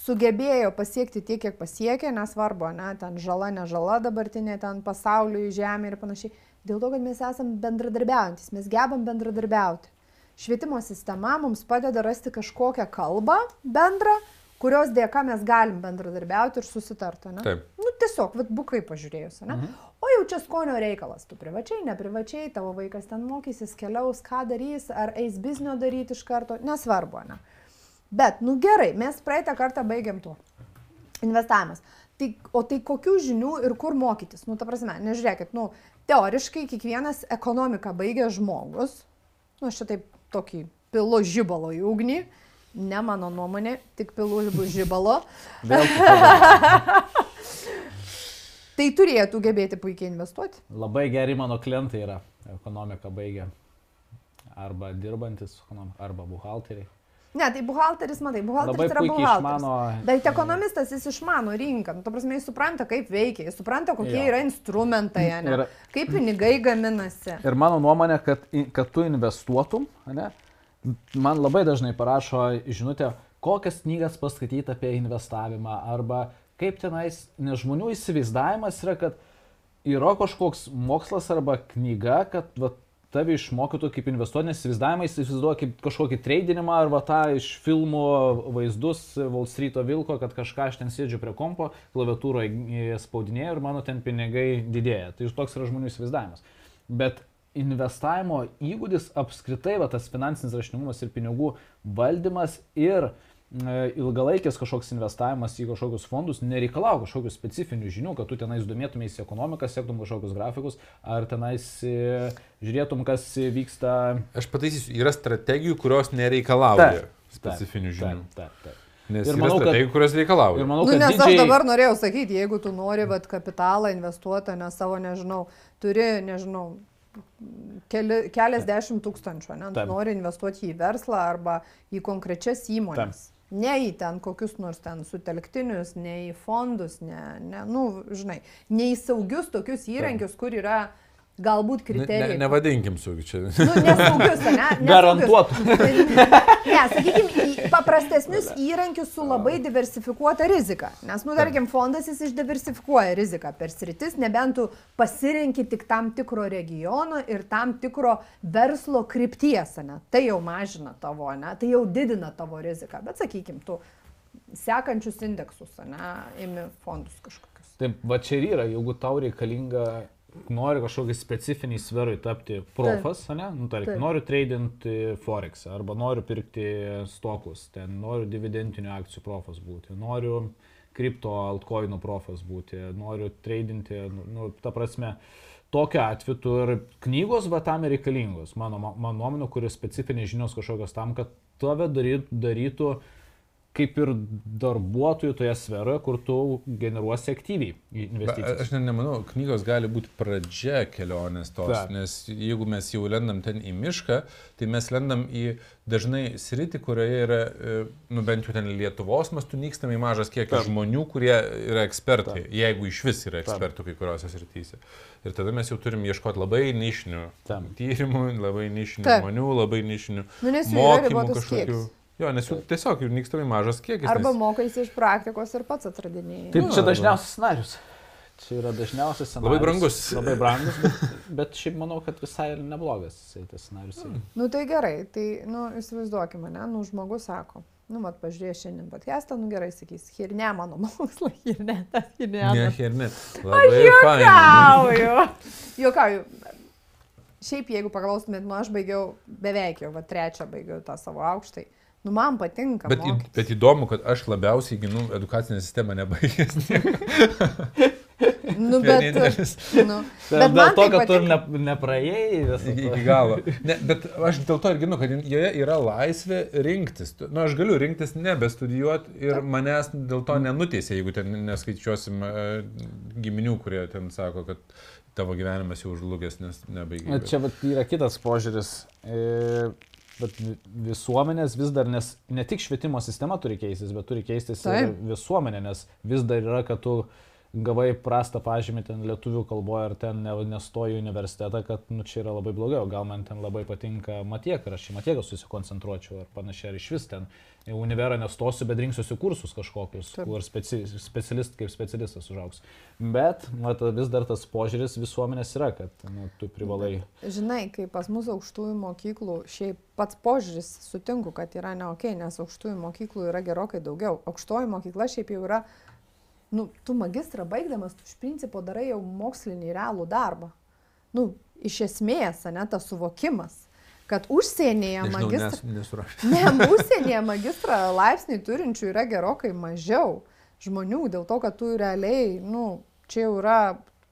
sugebėjo pasiekti tiek, kiek pasiekė, nesvarbu, ne, ten žala, ne žala dabartinė, ten pasauliui, žemė ir panašiai. Dėl to, kad mes esame bendradarbiaujantis, mes gebam bendradarbiauti. Švietimo sistema mums padeda rasti kažkokią kalbą bendrą, kurios dėka mes galim bendradarbiauti ir susitarti. Ne? Taip. Nu, tiesiog, vat, bukai pažiūrėjus, ne? Mhm. O jau čia skonio reikalas, tu privačiai, neprivačiai, tavo vaikas ten mokysis, keliaus, ką darys, ar eis biznio daryti iš karto, nesvarbu, ne? Bet, nu gerai, mes praeitą kartą baigiam tuo. Investavimas. Tai, o tai kokių žinių ir kur mokytis? Nu, ta prasme, nežiūrėkit, nu, teoriškai kiekvienas ekonomiką baigęs žmogus, nu, aš čia taip tokį pilu žibalo į ugnį, ne mano nuomonė, tik pilu žibalo. Tai turėtų gebėti puikiai investuoti. Labai geri mano klientai yra ekonomiką baigę. Arba dirbantis, ekonom- arba buhalteriai. Ne, tai buhalteris, matai, buhalteris Labai yra buhalteris. išmano- Bet ekonomistas jis išmano rinką, nu, ta prasme, jis supranta, kaip veikia, jis supranta, kokie Jo. yra instrumentai, ane, Ir- kaip pinigai gaminasi. Ir mano nuomonė, kad, kad tu investuotum, ne, man labai dažnai parašo žinutę, kokias knygas paskaityti apie investavimą arba kaip tenais, nes žmonių įsivaizdavimas yra, kad yra kažkoks mokslas arba knyga, kad va, tave išmokytų kaip investuoti, nes įsivaizdavimą įsivaizduoja kaip kažkokį tradinimą arba tą iš filmų vaizdus Wall Street'o vilko, kad kažką aš ten sėdžiu prie kompo, klaviatūroje spaudinėjau ir mano ten pinigai didėja. Tai toks yra žmonių įsivaizdavimas. Bet investavimo įgūdis apskritai, va, tas finansinis raštingumas ir pinigų valdymas ir e, ilgalaikis kažkoks investavimas į kažkokius fondus nereikalauja kažkokių specifinių žinių, kad tu tenais domėtumės į ekonomiką, sektum kažkokius grafikus, ar tenais e, žiūrėtum, kas vyksta. Aš pataisysiu, yra strategijų, kurios nereikalauja Taip, specifinių žinių. Taip, taip, taip. Nes Ir manau, kad- strategijų, kurios reikalauja. Ir manau, Nu, kad nes aš didžiai... dabar norėjau sakyti, jeigu tu nori vat, kapitalą investuoti, ne savo, nežinau, turi, nežinau, keli, keliasdešimt tūkstančių, ne, Taip. nori investuoti į verslą arba į konkrečias įmonės. Ne į ten kokius nors ten sutelktinius, ne į fondus, ne, ne, nu, žinai, ne į saugius tokius įrankius, kur yra galbūt Ne, kriterijai. ne, nevadinkim su čia. Nu, nesaugius, ne? nesaugius. Garantuotų. Ne, sakykime, paprastesnius įrankius su labai diversifikuota rizika. Nes, nu, tarkim, fondas jis išdiversifikuoja riziką per sritis, nebent tu pasirenki tik tam tikro regiono ir tam tikro verslo krypties, ne? Tai jau mažina tavo, ne? Tai jau didina tavo riziką. Bet, sakykime, tu sekančius indeksus, ne? Imi fondus kažkokius. Taip, va čia ir yra, jeigu tau reikalinga, nori kažkokį specifinį sferui tapti profas, ne, nu, tarkim, Taip. noriu tradinti Forex arba noriu pirkti stokus, ten noriu dividendinių akcijų profas būti, noriu kripto altcoinų profas būti, noriu tradinti, nu, nu, ta prasme, tokiu atveju tu ir knygos va tam ir reikalingos, mano, mano nuomonė, kuris specifinės žinios kažkokios tam, kad tave darytų, darytų kaip ir darbuotojų toje sferoje, kur tu generuosi aktyviai investicijas. Aš ne, nemanau, knygos gali būti pradžia kelionės tos, Taip. nes jeigu mes jau lendam ten į mišką, tai mes lendam į dažnai sritį, kurioje yra, e, nu bent jau ten Lietuvos mastu nykstami mažas kiekis žmonių, kurie yra ekspertai, Taip. jeigu iš vis yra ekspertų kai kuriuose srityse. Ir tada mes jau turim ieškoti labai nišinių Taip. tyrimų, labai nišinių Taip. žmonių, labai nišinių Nu, mokymų kažkokių. kiekis. Jo, nes jų tiesiog jų nykstami mažas kiekis. Arba nes- mokaisi iš praktikos ir pats atradinėjai. Taip, Nu, čia dažniausias scenarius. Čia yra dažniausias scenarius. Labai brangus. Labai brangus, bet, bet šiaip manau, kad visai neblogas tas scenarius. Mm. Nu tai gerai, tai, nu, įsivaizduokime, ne, nu, žmogus sako, nu, mat, pažiūrėjau šiandien podcastą, nu gerai sakys, hirne mano mokslas, hirne, tas hirne. Ne, tas. ir ne. Labai fainai. Juokauju. Juokauju. Šiaip, jeigu paklaustumėt, nu, aš baigiau beveik jau, va, trečią baigiau tą savo aukštai. Nu, man patinka. Bet, į- bet įdomu, kad aš labiausiai ginu edukacinę sistemą nebaigęs. Nu, bet, nu, Bet bet dėl to, tai kad tu ne, nepraėjai visą Iki, galo. Ne, bet aš dėl to ir ginu, kad joje yra laisvė rinktis. Na, nu, aš galiu rinktis nebestudijuoti ir manęs dėl to nenuteisė, jeigu ten neskaičiuosim e, giminių, kurie ten sako, kad tavo gyvenimas jau žlugęs, nes nebaigai. Čia vat yra kitas požiūris. E, Bet vi- visuomenės vis dar, nes ne tik švietimo sistema turi keistis, bet turi keistis ir Taip. visuomenė, nes vis dar yra, kad tu gavai prastą pažymį ten lietuvių kalboje ar ten ne- nestoji į universitetą, kad nu, čia yra labai blogai, o gal man ten labai patinka matiek, ar aš į matieką susikoncentruočiau ar panašiai, ar iš vis ten į univerą nestosiu, bet rinksiuosi kursus kažkokius, Taip. kur speci, specialist, kaip specialistas užaugs. Bet mat, vis dar tas požiūris visuomenės yra, kad nu, tu privalai. Žinai, kai pas mus aukštųjų mokyklų, šiaip pats požiūris sutinku, kad yra ne ok, nes aukštųjų mokyklų yra gerokai daugiau. Aukštoji mokykla šiaip jau yra nu, tu magistrą baigdamas, tu iš principo darai jau mokslinį realų darbą. Nu, iš esmės, ne, tas suvokimas kad užsienyje magistrą... Nes. Ne, užsienyje magistrą laipsnį turinčių yra gerokai mažiau žmonių, dėl to, kad tu realiai, nu, čia jau yra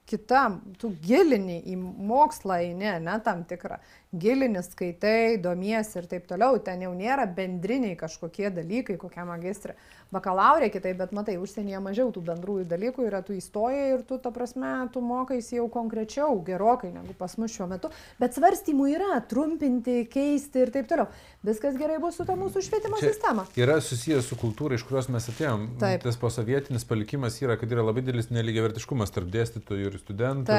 kitam, tu gilini į mokslą, į ne, ne tam tikrą gilini, skaitai, domiesi ir taip toliau, ten jau nėra bendriniai kažkokie dalykai, kokia magistrė. Bakalaurė kitai, bet matai, užsienyje mažiau tų bendrųjų dalykų yra, tu įstoji ir tu, ta prasme, tu mokais jau konkrečiau, gerokai negu pas mus šiuo metu, bet svarstymų yra, trumpinti, keisti ir taip toliau. Viskas gerai bus su ta mūsų švietimo Čia sistema. Yra susijęs su kultūra, iš kurios mes atėjom. Taip. Tas posovietinis palikimas yra, kad yra labai didelis neligiavertiškumas tarp dėstytojų ir studentų.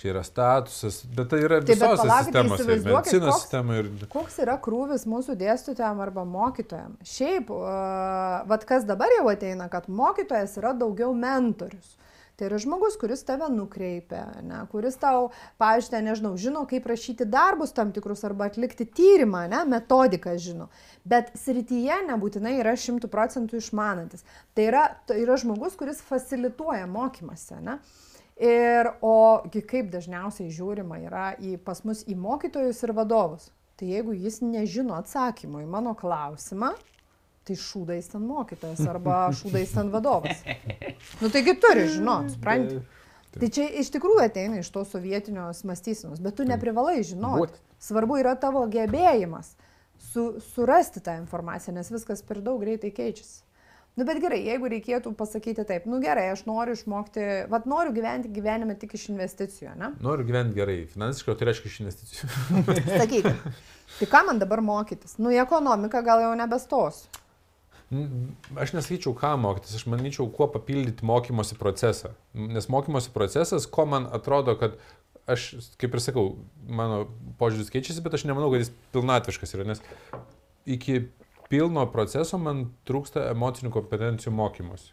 Čia yra statusas, bet tai yra Taip, bet visose palaukite, sistemose. Ir įsivaizduokit, Medicinos koks- ir... Koks yra krūvis mūsų dėstytojam arba mokytojam? Šiaip, uh, vad kas dabar jau ateina, kad mokytojas yra daugiau mentorius. Tai yra žmogus, kuris tave nukreipia, ne, kuris tau, pažiūrėjau, nežinau, žino, kaip rašyti darbus tam tikrus arba atlikti tyrimą, ne, metodiką žino. Bet srityje nebūtinai yra šimtų procentų išmanantis. Tai yra, tai yra žmogus, kuris facilituoja mokymasi, ne. Ir, o gi kaip dažniausiai žiūrima yra į, pas mus į mokytojus ir vadovus. Tai jeigu jis nežino atsakymo į mano klausimą, tai šūdais ten mokytojas arba šūdais ten vadovas. Nu taigi turi žinot, supranti. Tai čia iš tikrųjų ateina iš tos sovietinios mąstysenos, bet tu neprivalai žinoti. Svarbu yra tavo gebėjimas su, surasti tą informaciją, nes viskas per daug greitai keičiasi. Nu bet gerai, jeigu reikėtų pasakyti taip, nu gerai, aš noriu išmokti, vad noriu gyventi gyvenime tik iš investicijų, ne? Noriu gyventi gerai. Finansiškai, tai reiškia iš investicijų. Sakykit, tai ką man dabar mokytis? Nu į ekonomiką gal jau nebestosiu. Aš nesakyčiau, ką mokytis, aš manyčiau, kuo papildyti mokymosi procesą. Nes mokymosi procesas, ko man atrodo, kad aš, kaip ir sakau, mano požiūris keičiasi, bet aš nemanau, kad jis pilnatviškas yra, nes iki pilno proceso man trūksta emocinių kompetencijų mokymosi.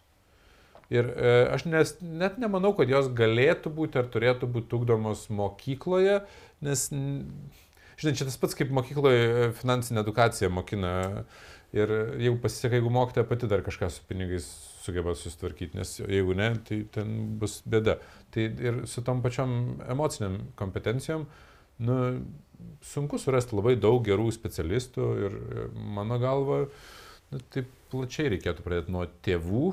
Ir e, aš nes, net nemanau, kad jos galėtų būti ar turėtų būti ugdomos mokykloje, nes, žinai, čia tas pats kaip mokykloje e, finansinė edukacija mokina. Ir jeigu pasiseka, jeigu mokytoja pati dar kažką su pinigais sugeba susitvarkyti, nes jeigu ne, tai ten bus bėda. Tai ir su tom pačiom emociniam kompetencijom, nu, sunku surasti labai daug gerų specialistų ir mano galva, nu, taip plačiai reikėtų pradėti nuo tėvų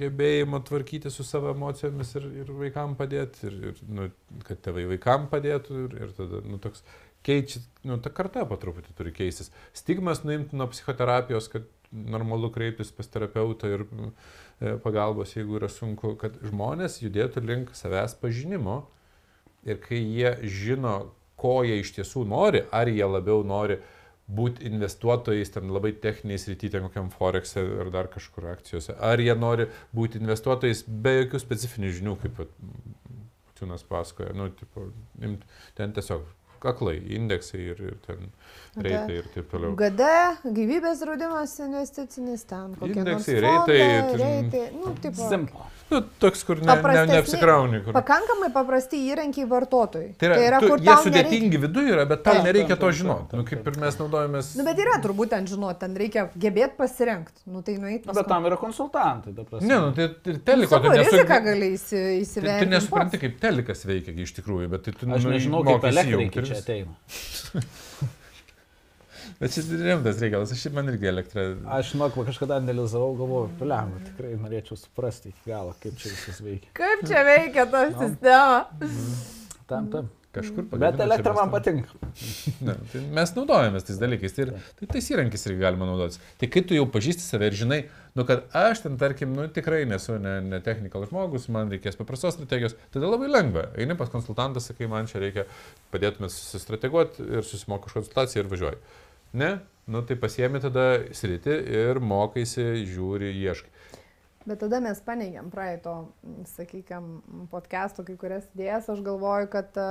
gebėjimo tvarkyti su savo emocijomis ir, ir vaikam padėti, ir, ir nu, kad tėvai vaikam padėtų ir, ir tada, nu, toks keičia, nu, ta karta po truputį turi keistis. Stigmas nuimti nuo psichoterapijos, kad normalu kreiptis pas terapeutą ir e, pagalbos, jeigu yra sunku, kad žmonės judėtų link savęs pažinimo ir kai jie žino, ko jie iš tiesų nori, ar jie labiau nori būti investuotojais ten labai techniniais rytyje, kokiam Forex ar dar kažkur akcijose, ar jie nori būti investuotojais be jokių specifinių žinių, kaip vat, Čiūnas pasakoja, nu, tipo, ten tiesiog aklai, indeksai ir, ir ten reitai ir taip toliau. GD, gyvybės draudimas investicinis ten, kokie nors Indeksai, reitai, reitai, nu, tipo, Simple. Nu, toks, kur ne, ne, neapsikrauni. Kur... pakankamai paprasti įrankiai vartotojui. Tai yra, tai yra tu, kur jie tau nereikia- sudėtingi viduje yra, bet tau Taip, nereikia taip, to žinoti. Nu, kaip ir mes naudojamės. Nu, bet yra turbūt ten žinot, ten reikia gebėti pasirinkti. Nu, tai nueiti. Nu, bet tam yra konsultantai. Ne, nu, tai ir teliko. Savo tu nesu- gali įsi, Tai įsivertinti. tu nesupranti, kaip telikas veikia iš tikrųjų, bet tai tu nu, nežinau, kaip elektrikai čia ateina. Bet šis rimtas reikalas, aš šiaip man irgi elektrą. Aš, žinok, kažkada analizavau, galvoju, pliam, tikrai norėčiau suprasti iki galo, kaip čia viskas veikia. Kaip čia veikia ta sistema? Tam, tam. Kažkur Bet pagamina, elektra čia man patinka. Ne, tai mes naudojamės tais dalykais. Tai, ir- tai tais įrankis irgi galima naudotis. Tai kai tu jau pažįsti save ir žinai, nu, kad aš ten, tarkim, nu, tikrai nesu ne, ne technikal žmogus, man reikės paprastos strategijos, tada labai lengva. Eini pas konsultantą, sakai, man čia reikia, padėtumėt susistrateguoti ir susimoku už konsultaciją ir važiuoji. Ne, nu tai pasiemi tada sritį ir mokaisi, žiūri, ieškai. Bet tada mes paneigiam praeito, sakykime, podcast'o kai kurias idėjas. Aš galvoju, kad e,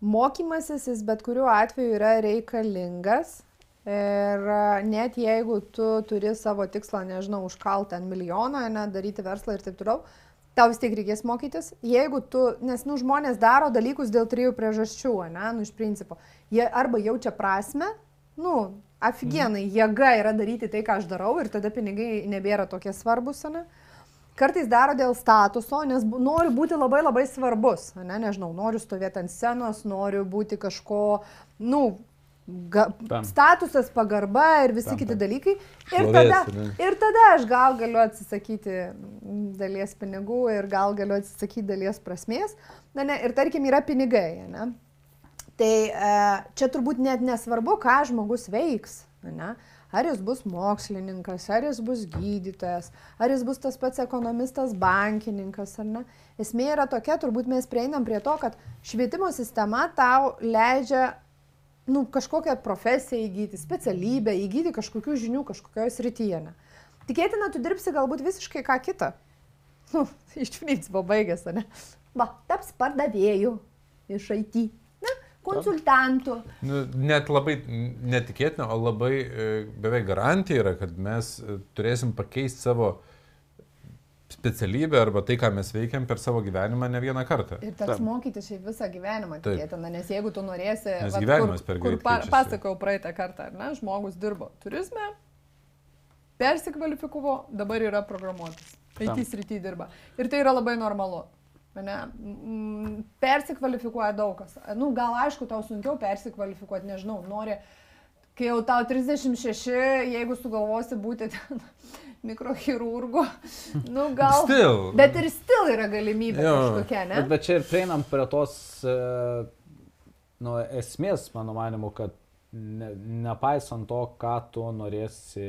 mokymasis jis bet kuriuo atveju yra reikalingas. Ir e, net jeigu tu turi savo tikslą, nežinau, užkaltą ant milijoną, ne, daryti verslą ir taip toliau, tau vis tiek reikės mokytis. Jeigu tu, nes, nu, žmonės daro dalykus dėl trijų priežasčių, ne, nu, iš principo. Jie arba jaučia prasme, nu, aфиgenai, jėga yra daryti tai, ką aš darau ir tada pinigai nebėra tokie svarbus, ne? kartais daro dėl statuso, nes bu- nori būti labai labai svarbus, ne, nežinau, noriu stovėti ant scenos, noriu būti kažko, nu, ga, Tam. statusas, pagarba ir visi Tam, kiti tam. dalykai. Ir Šlovės, tada, ir tada aš gal galiu atsisakyti dalies pinigų ir gal galiu atsisakyti dalies prasmės. Na, ne, ir tarkim yra pinigai, ne? Tai e, čia turbūt net nesvarbu, ką žmogus veiks. Ne? Ar jis bus mokslininkas, ar jis bus gydytojas, ar jis bus tas pats ekonomistas, bankininkas, ar ne. Esmė yra tokia, turbūt mes prieinam prie to, kad švietimo sistema tau leidžia nu, kažkokią profesiją įgyti, specialybę, įgyti kažkokių žinių kažkokioje srityje. Ne? Tikėtina, tu dirbsi galbūt visiškai ką kitą. Nu, iš principo baigęs, ne? Va, taps pardavėjų iš IT? Konsultantų. Nu, net labai netikėtina, o labai e, beveik garantija yra, kad mes e, turėsim pakeisti savo specialybę arba tai, ką mes veikiam per savo gyvenimą ne vieną kartą. Ir teks mokytis šiaip visą gyvenimą, tikėtina, nes jeigu tu norėsi... Nes vat gyvenimas per kur, greit kur pa, pasakojau praeitą kartą, ar ne, žmogus dirbo turizme, persikvalifikavo, dabar yra programuotojas. Tam. IT srity dirba. Ir tai yra labai normalu. Ne, mm, persikvalifikuoja daug kas. Nu, gal aišku, tau sunkiau persikvalifikuoti, nežinau, nori, kai jau tau 36, jeigu sugalvosi būti ten mikrochirurgu, nu gal. Still. Bet ir stil yra galimybė Jo. kažkokia, ne? Bet, bet čia ir prieinam prie tos nu, esmės, mano manimu, kad ne, nepaisant to, ką tu norėsi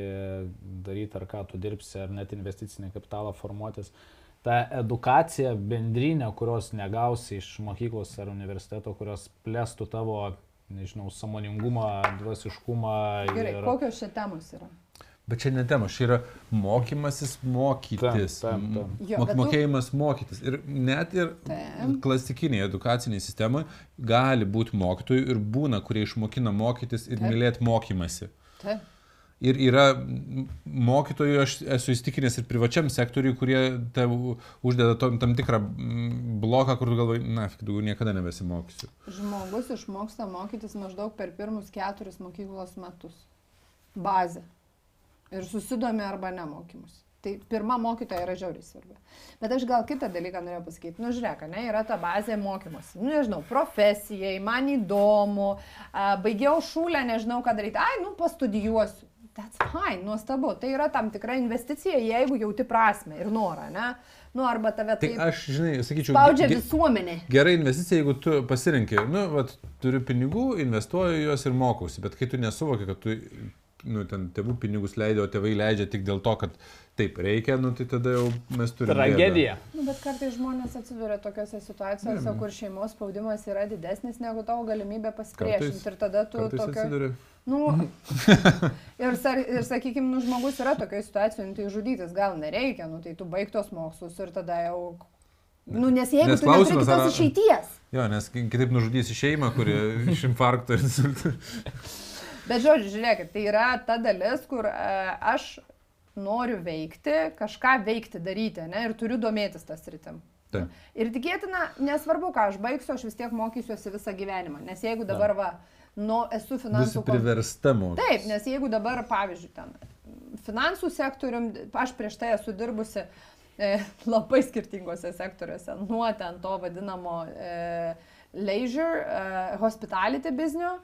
daryti, ar ką tu dirbsi, ar net investicinį kapitalą formuotis, ta edukacija bendrinė, kurios negausi iš mokyklos ar universiteto, kurios plėstų tavo, nežinau, samoningumą, dvasiškumą. Gerai, kokios čia temos yra? Bet čia ne tema, čia yra mokymasis mokytis. Taip, taip, taip. M- Jo, Mok, bet tu- mokėjimas mokytis. Ir net ir Taip. klasikiniai edukaciniai sistemoje gali būti mokytojų ir būna, kurie išmokina mokytis ir Taip. mylėti mokymasi. Taip. Ir yra mokytojų, aš esu įstikinęs ir privačiam sektoriui, kurie uždeda tam, tam tikrą mm, bloką, kur tu galvoji, na, daugiau niekada nebesimokysiu. Žmogus išmoksta mokytis maždaug per pirmus keturis mokyklos metus. Bazė. Ir susidomi arba nemokymus. Tai pirma mokytoja yra žiauriai svarbi. Bet aš gal kitą dalyką norėjau pasakyti. Nu, žiūrėk, ne, yra ta bazė mokymosi. Nu, nežinau, profesijai, man įdomu, a, baigiau šūlę, nežinau, ką daryti. Ai, nu, pastudijuosiu. That's fine, nuostabu. Tai yra tam tikra investicija, jeigu jauti prasme ir norą, ne? Nu, arba tave Tai taip aš, žinai, sakyčiau, spaudžia ge- visuomenė. Gera investicija, jeigu tu pasirinkai, nu, vat, turiu pinigų, investuoju juos ir mokausi, bet kai tu nesuvoki, kad tu, nu, ten tėvų pinigus leidai, o tėvai leidžia tik dėl to, kad taip reikia, nu, tai tada jau mes turime. Tragedija. Nu, bet kartais žmonės atsiduria tokiose situacijose, kur šeimos spaudimas yra didesnis negu tavo galimybė pasipriešinti. Ir tada tu Kartais tokio... atsiduri. Nu, ir, sa- ir sakykime, nu, žmogus yra tokioje situacijoje, nu, tai žudytis gal nereikia, nu, tai tu baigtos mokslus ir tada jau... Nu, nes jeigu Nes tu neturi kitos ar- išeities. Jo, nes ki- kitaip nužudysi šeimą, kuri iš infarkto ir insulto. Bet žodžiu, žiūrėkit, tai yra ta dalis, kur e, aš noriu veikti, kažką veikti, daryti, ne, ir turiu domėtis tas rytim. Taip. Ir tikėtina, nesvarbu, ką aš baigsiu, aš vis tiek mokysiuosi visą gyvenimą. Nes jeigu dabar, va, nu, esu finansų... kon- priversta mokytis. Taip, nes jeigu dabar, pavyzdžiui, ten finansų sektorium, aš prieš tai esu dirbusi e, labai skirtingose sektoriuose, nuo ten to vadinamo e, leisure, e, hospitality biznio,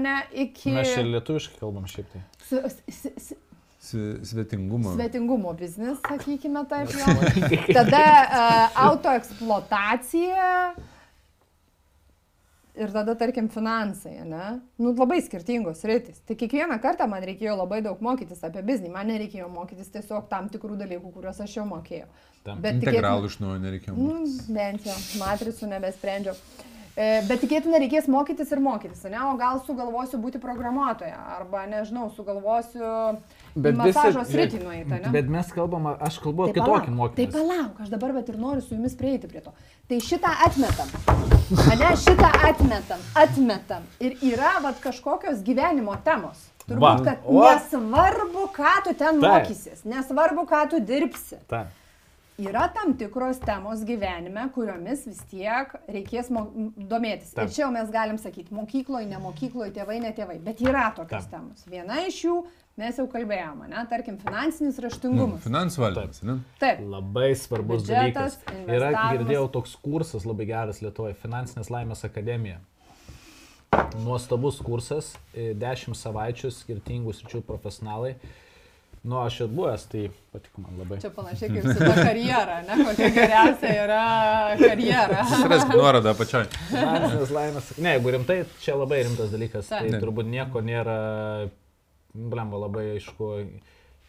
ne, iki Mes čia lietuviškai kalbam šiaip tai. s- s- s- Sve- Svetingumo. svetingumo biznis, sakykime taip jau. Tada uh, autoeksploatacija ir tada, tarkim, finansai, ne? Nu, labai skirtingos rytis. Tai kiekvieną kartą man reikėjo labai daug mokytis apie biznį, man nereikėjo mokytis tiesiog tam tikrų dalykų, kuriuos aš jau mokėjau. Tam. Bet Integralų iš naujo nereikia Nu, mokytis. bent jau, matricų nebesprendžiau. E, Bet tikėtina reikės mokytis ir mokytis, ne? O gal sugalvosiu būti programuotoja, arba nežinau, sugalvosiu bet masažo sritį nueiti, ne? Bet mes kalbam, aš kalbu apie Tai kitokį palauk, mokymą. Tai palauk, aš dabar bet ir noriu su jumis prieiti prie to. Tai šitą atmetam. Ane, šitą atmetam, atmetam. Ir yra vat, kažkokios gyvenimo temos. Turbūt, Va, kad o. nesvarbu, ką tu ten Taip. mokysis, nesvarbu, ką tu dirbsi. Ta. Yra tam tikros temos gyvenime, kuriomis vis tiek reikės domėtis. Taip. Ir čia jau mes galim sakyti, mokykloje, ne mokykloje, tėvai, ne tėvai. Bet yra tokios Taip. temos. Viena iš jų Mes jau kalbėjome, ne, tarkim, finansinis Nu, raštingumas. finansų valdymas, ne? Taip. Labai svarbus Biudžetas, dalykas. Yra girdėjau toks kursas labai geras Lietuvoje - Finansinės laimės akademija. Nuostabus kursas, e, 10 savaičių skirtingų sričių profesionalai. Nu, aš ir buvęs, tai patiko man labai. Čia panašiai kaip su ta karjera, ne, kokia geriausia yra karjera. Surask nuorodą apačioj. Finansinės laimės. Ne, jeigu rimtai, čia labai rimtas dalykas. Taip. Tai Ne. turbūt nieko nėra, blemba, labai aišku.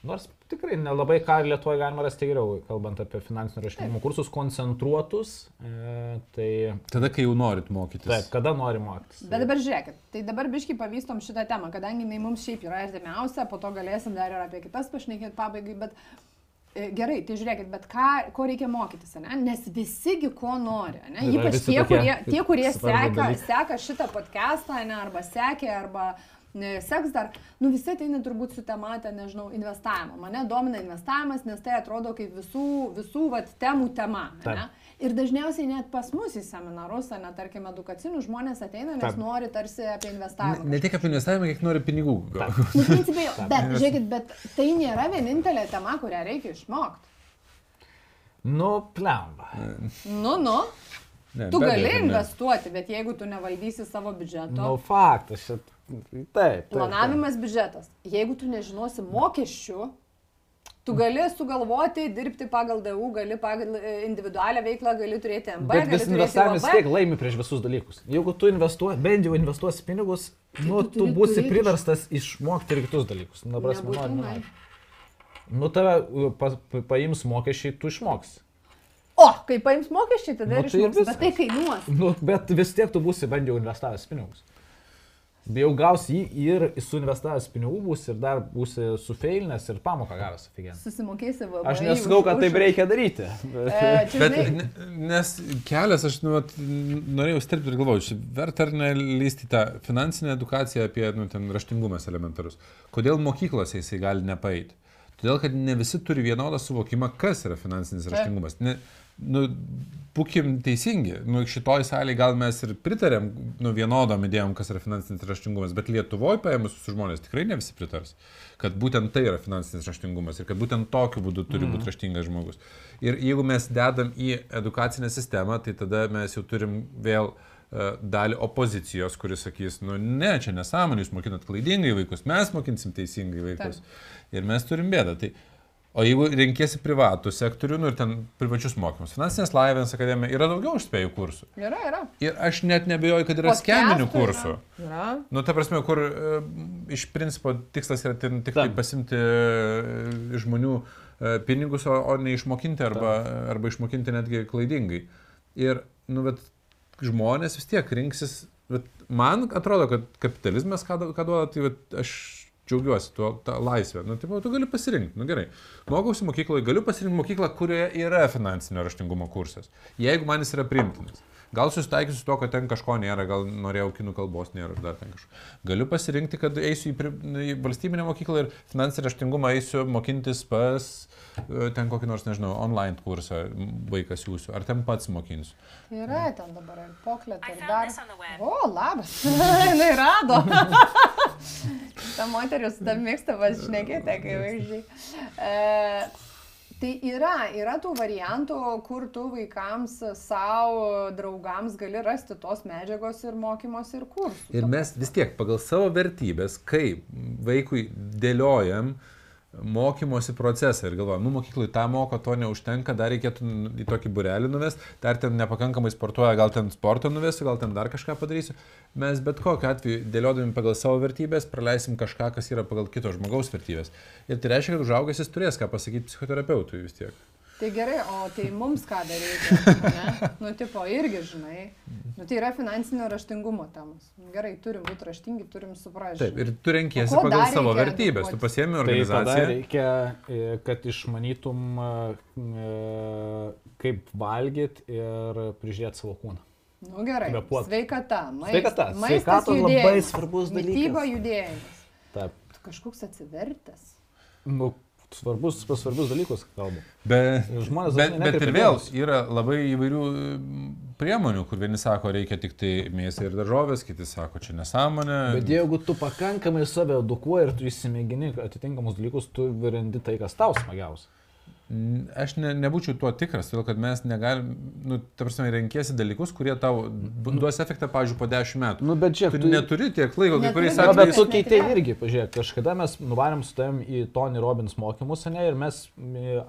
Nors tikrai nelabai ką Lietuvoje galima rasti geriau, kalbant apie finansinio raštingumo kursus, koncentruotus. E, tai Tada, kai jau norit mokytis. taip, kada nori mokytis. Bet dabar žiūrėkit, tai dabar biškai pavystom šitą temą, kadangi jinai mums šiaip yra artimiausia, po to galėsim dar ir apie kitas pašnekėti pabaigai, bet e, gerai, tai žiūrėkit, bet ką, ko reikia mokytis, ne? nes visigi ko nori, ne? Ypač tie, tokie kurie, tie, kurie seka, seka šitą podcastą, ne, arba sekė, arba ne, seks dar, nu visi ateina turbūt su tematė, nežinau, investavimo. Mane domina investavimas, nes tai atrodo kaip visų, visų vat, temų tema. Ne? Ir dažniausiai net pas mus į seminarus, ne, tarkim, edukacinius žmonės ateina, nes Taip. nori tarsi apie Ne, investavimą. ne tik apie investavimą, kiek nori pinigų. gauti. Nu, principai, jo, bet, žiūrėkit, bet tai nėra vienintelė tema, kurią reikia išmokti. Nu, plemba. Nu, nu, Ne, tu gali ne. investuoti, bet jeigu tu nevaldysi savo biudžeto, Nu, faktas. Šit... Taip, taip. planavimas biudžetas, jeigu tu nežinosi mokesčių, tu gali sugalvoti, dirbti pagal DU, gali pagal e, individualią veiklą, gali turėti MB, Bet vis investavimas UAB. tiek laimi prieš visus dalykus. Jeigu tu investuosi, bent jau investuosi pinigus, nu, tu tu turi būsi turėti priverstas išmokti ir kitus dalykus. Nu, prasme, nori, nenori. Nu, tave pa, pa, paims mokesčiai, tu išmoksi. O, kai paims mokesčiai, tada Nu, ir tai ir išmoks, bet tai kainuos. Nu, bet vis tiek tu būsi bent jau investavęs pinigus. Bijau gausi jį ir suinvestavęs pinigų bus ir dar būsi sufeilinęs ir pamoką gavęs aфиgen. Susimokėsi VVA. Aš nesakau, kad už... taip reikia daryti. Bet, e, bet ne, nes kelias, aš nu, at, norėjau stripti ir galvoju, verta ar nelysti tą finansinę edukaciją apie nu, ten, raštingumas elementarus. Kodėl mokyklose jisai gali nepaeiti? Todėl, kad ne visi turi vienodą suvokimą, kas yra finansinis raštingumas. Ne, nu, būkim teisingi. Nu, šitoj salėje gal mes ir pritarėm nu, vienodom idėjom, kas yra finansinis raštingumas, bet Lietuvoje paėmus žmonės tikrai ne visi pritars, kad būtent tai yra finansinis raštingumas ir kad būtent tokiu būdu turi būti raštingas žmogus. Ir jeigu mes dedam į edukacinę sistemą, tai tada mes jau turim vėl e, dalį opozicijos, kuris sakys, nu ne, čia nesąmonė, jūs mokinat klaidingai vaikus, mes mokinsim teisingai vaikus. Ir mes turim bėdą. Tai, o jeigu renkėsi privatų sektorių, nu ir ten privačius mokymus, finansinės laivės akademija, yra daugiau užspėjų kursų. yra, yra. Ir aš net nebejoju, kad yra Podcastų skeminių yra. kursų. Yra. Nu, ta prasme, kur e, iš principo tikslas yra ten tik tai Taip. pasimti e, iš žmonių e, pinigus, o, o ne išmokinti arba, arba išmokinti netgi klaidingai. Ir, nu, bet žmonės vis tiek rinksis, bet man atrodo, kad kapitalizmas, ką, ką duoda, tai vat, aš džiaugiuosi tuo, tą laisvę. Nu, tipo, tu gali pasirinkti, nu gerai. Mokausi mokykloje, galiu pasirinkti mokyklą, kurioje yra finansinio raštingumo kursas. Jeigu man jis yra primtinas. Gal susitaikysiu su to, kad ten kažko nėra, gal norėjau kinų kalbos nėra ir dar ten kažko. Galiu pasirinkti, kad eisiu į, pri, į valstybinę mokyklą ir finansinį raštingumą eisiu mokintis pas e, ten kokį nors, nežinau, online kursą vaikas jūsų, ar ten pats mokinsiu. Yra ten dabar ir poklėt, I ir dar. O, labas. Jinai rado. Ta moteris tam mėgsta pasišnekėti, kai vaizdžiai. E, tai yra, yra tų variantų, kur tu vaikams, savo draugams gali rasti tos medžiagos ir mokymosi ir kursų. Ir mes vis tiek pagal savo vertybės, kai vaikui dėliojam mokymosi procesą ir galvojam, nu mokykloje tą moko, to neužtenka, dar reikėtų į tokį burelį nuvesti, dar ten nepakankamai sportuoja, gal ten sportą nuvesiu, gal ten dar kažką padarysiu. Mes bet kokiu atveju dėliodami pagal savo vertybės praleisim kažką, kas yra pagal kito žmogaus vertybės. Ir tai reiškia, kad užaugęs jis turės ką pasakyti psichoterapeutui vis tiek. Tai gerai, o tai mums ką daryti? Ne? Nu, tipo, irgi, žinai. Nu, tai yra finansinio raštingumo temos. Nu, Gerai, turim būti raštingi, turim suprasti. Taip, ir tu renkiesi pagal savo vertybės, tu pasiemi Tai organizaciją. reikia, e, kad išmanytum, e, kaip valgyti ir prižiūrėti savo kūną. Nu, gerai. Kvėpuot. Sveikata. Maist, Sveikata. Maistas Sveikatos labai svarbus dalykas. Mityba judėjimas. Taip. Tu kažkoks atsivertęs. Nu, svarbus, apie svarbius dalykus kalbu. Be, Žmonės bet, bet ir vėl yra labai įvairių mm, priemonių, kur vieni sako, reikia tik tai mėsą ir daržovės, kiti sako, čia nesąmonė. Bet jeigu tu pakankamai save edukuoji ir tu įsimėgini atitinkamus dalykus, tu virendi tai, kas tau smagiausia. Aš ne, nebūčiau tuo tikras, todėl kad mes negalim, nu, ta prasme, renkėsi dalykus, kurie tau bu- duos efektą, pavyzdžiui, po 10 metų. Nu, bet čia Tu tu neturi tiek laiko, kai kuriais Na, bet atvejais. tu Aš keitei netikėjau. irgi, pažiūrėk, kažkada mes nuvarėm su tavim į Tony Robbins mokymus, ne, ir mes,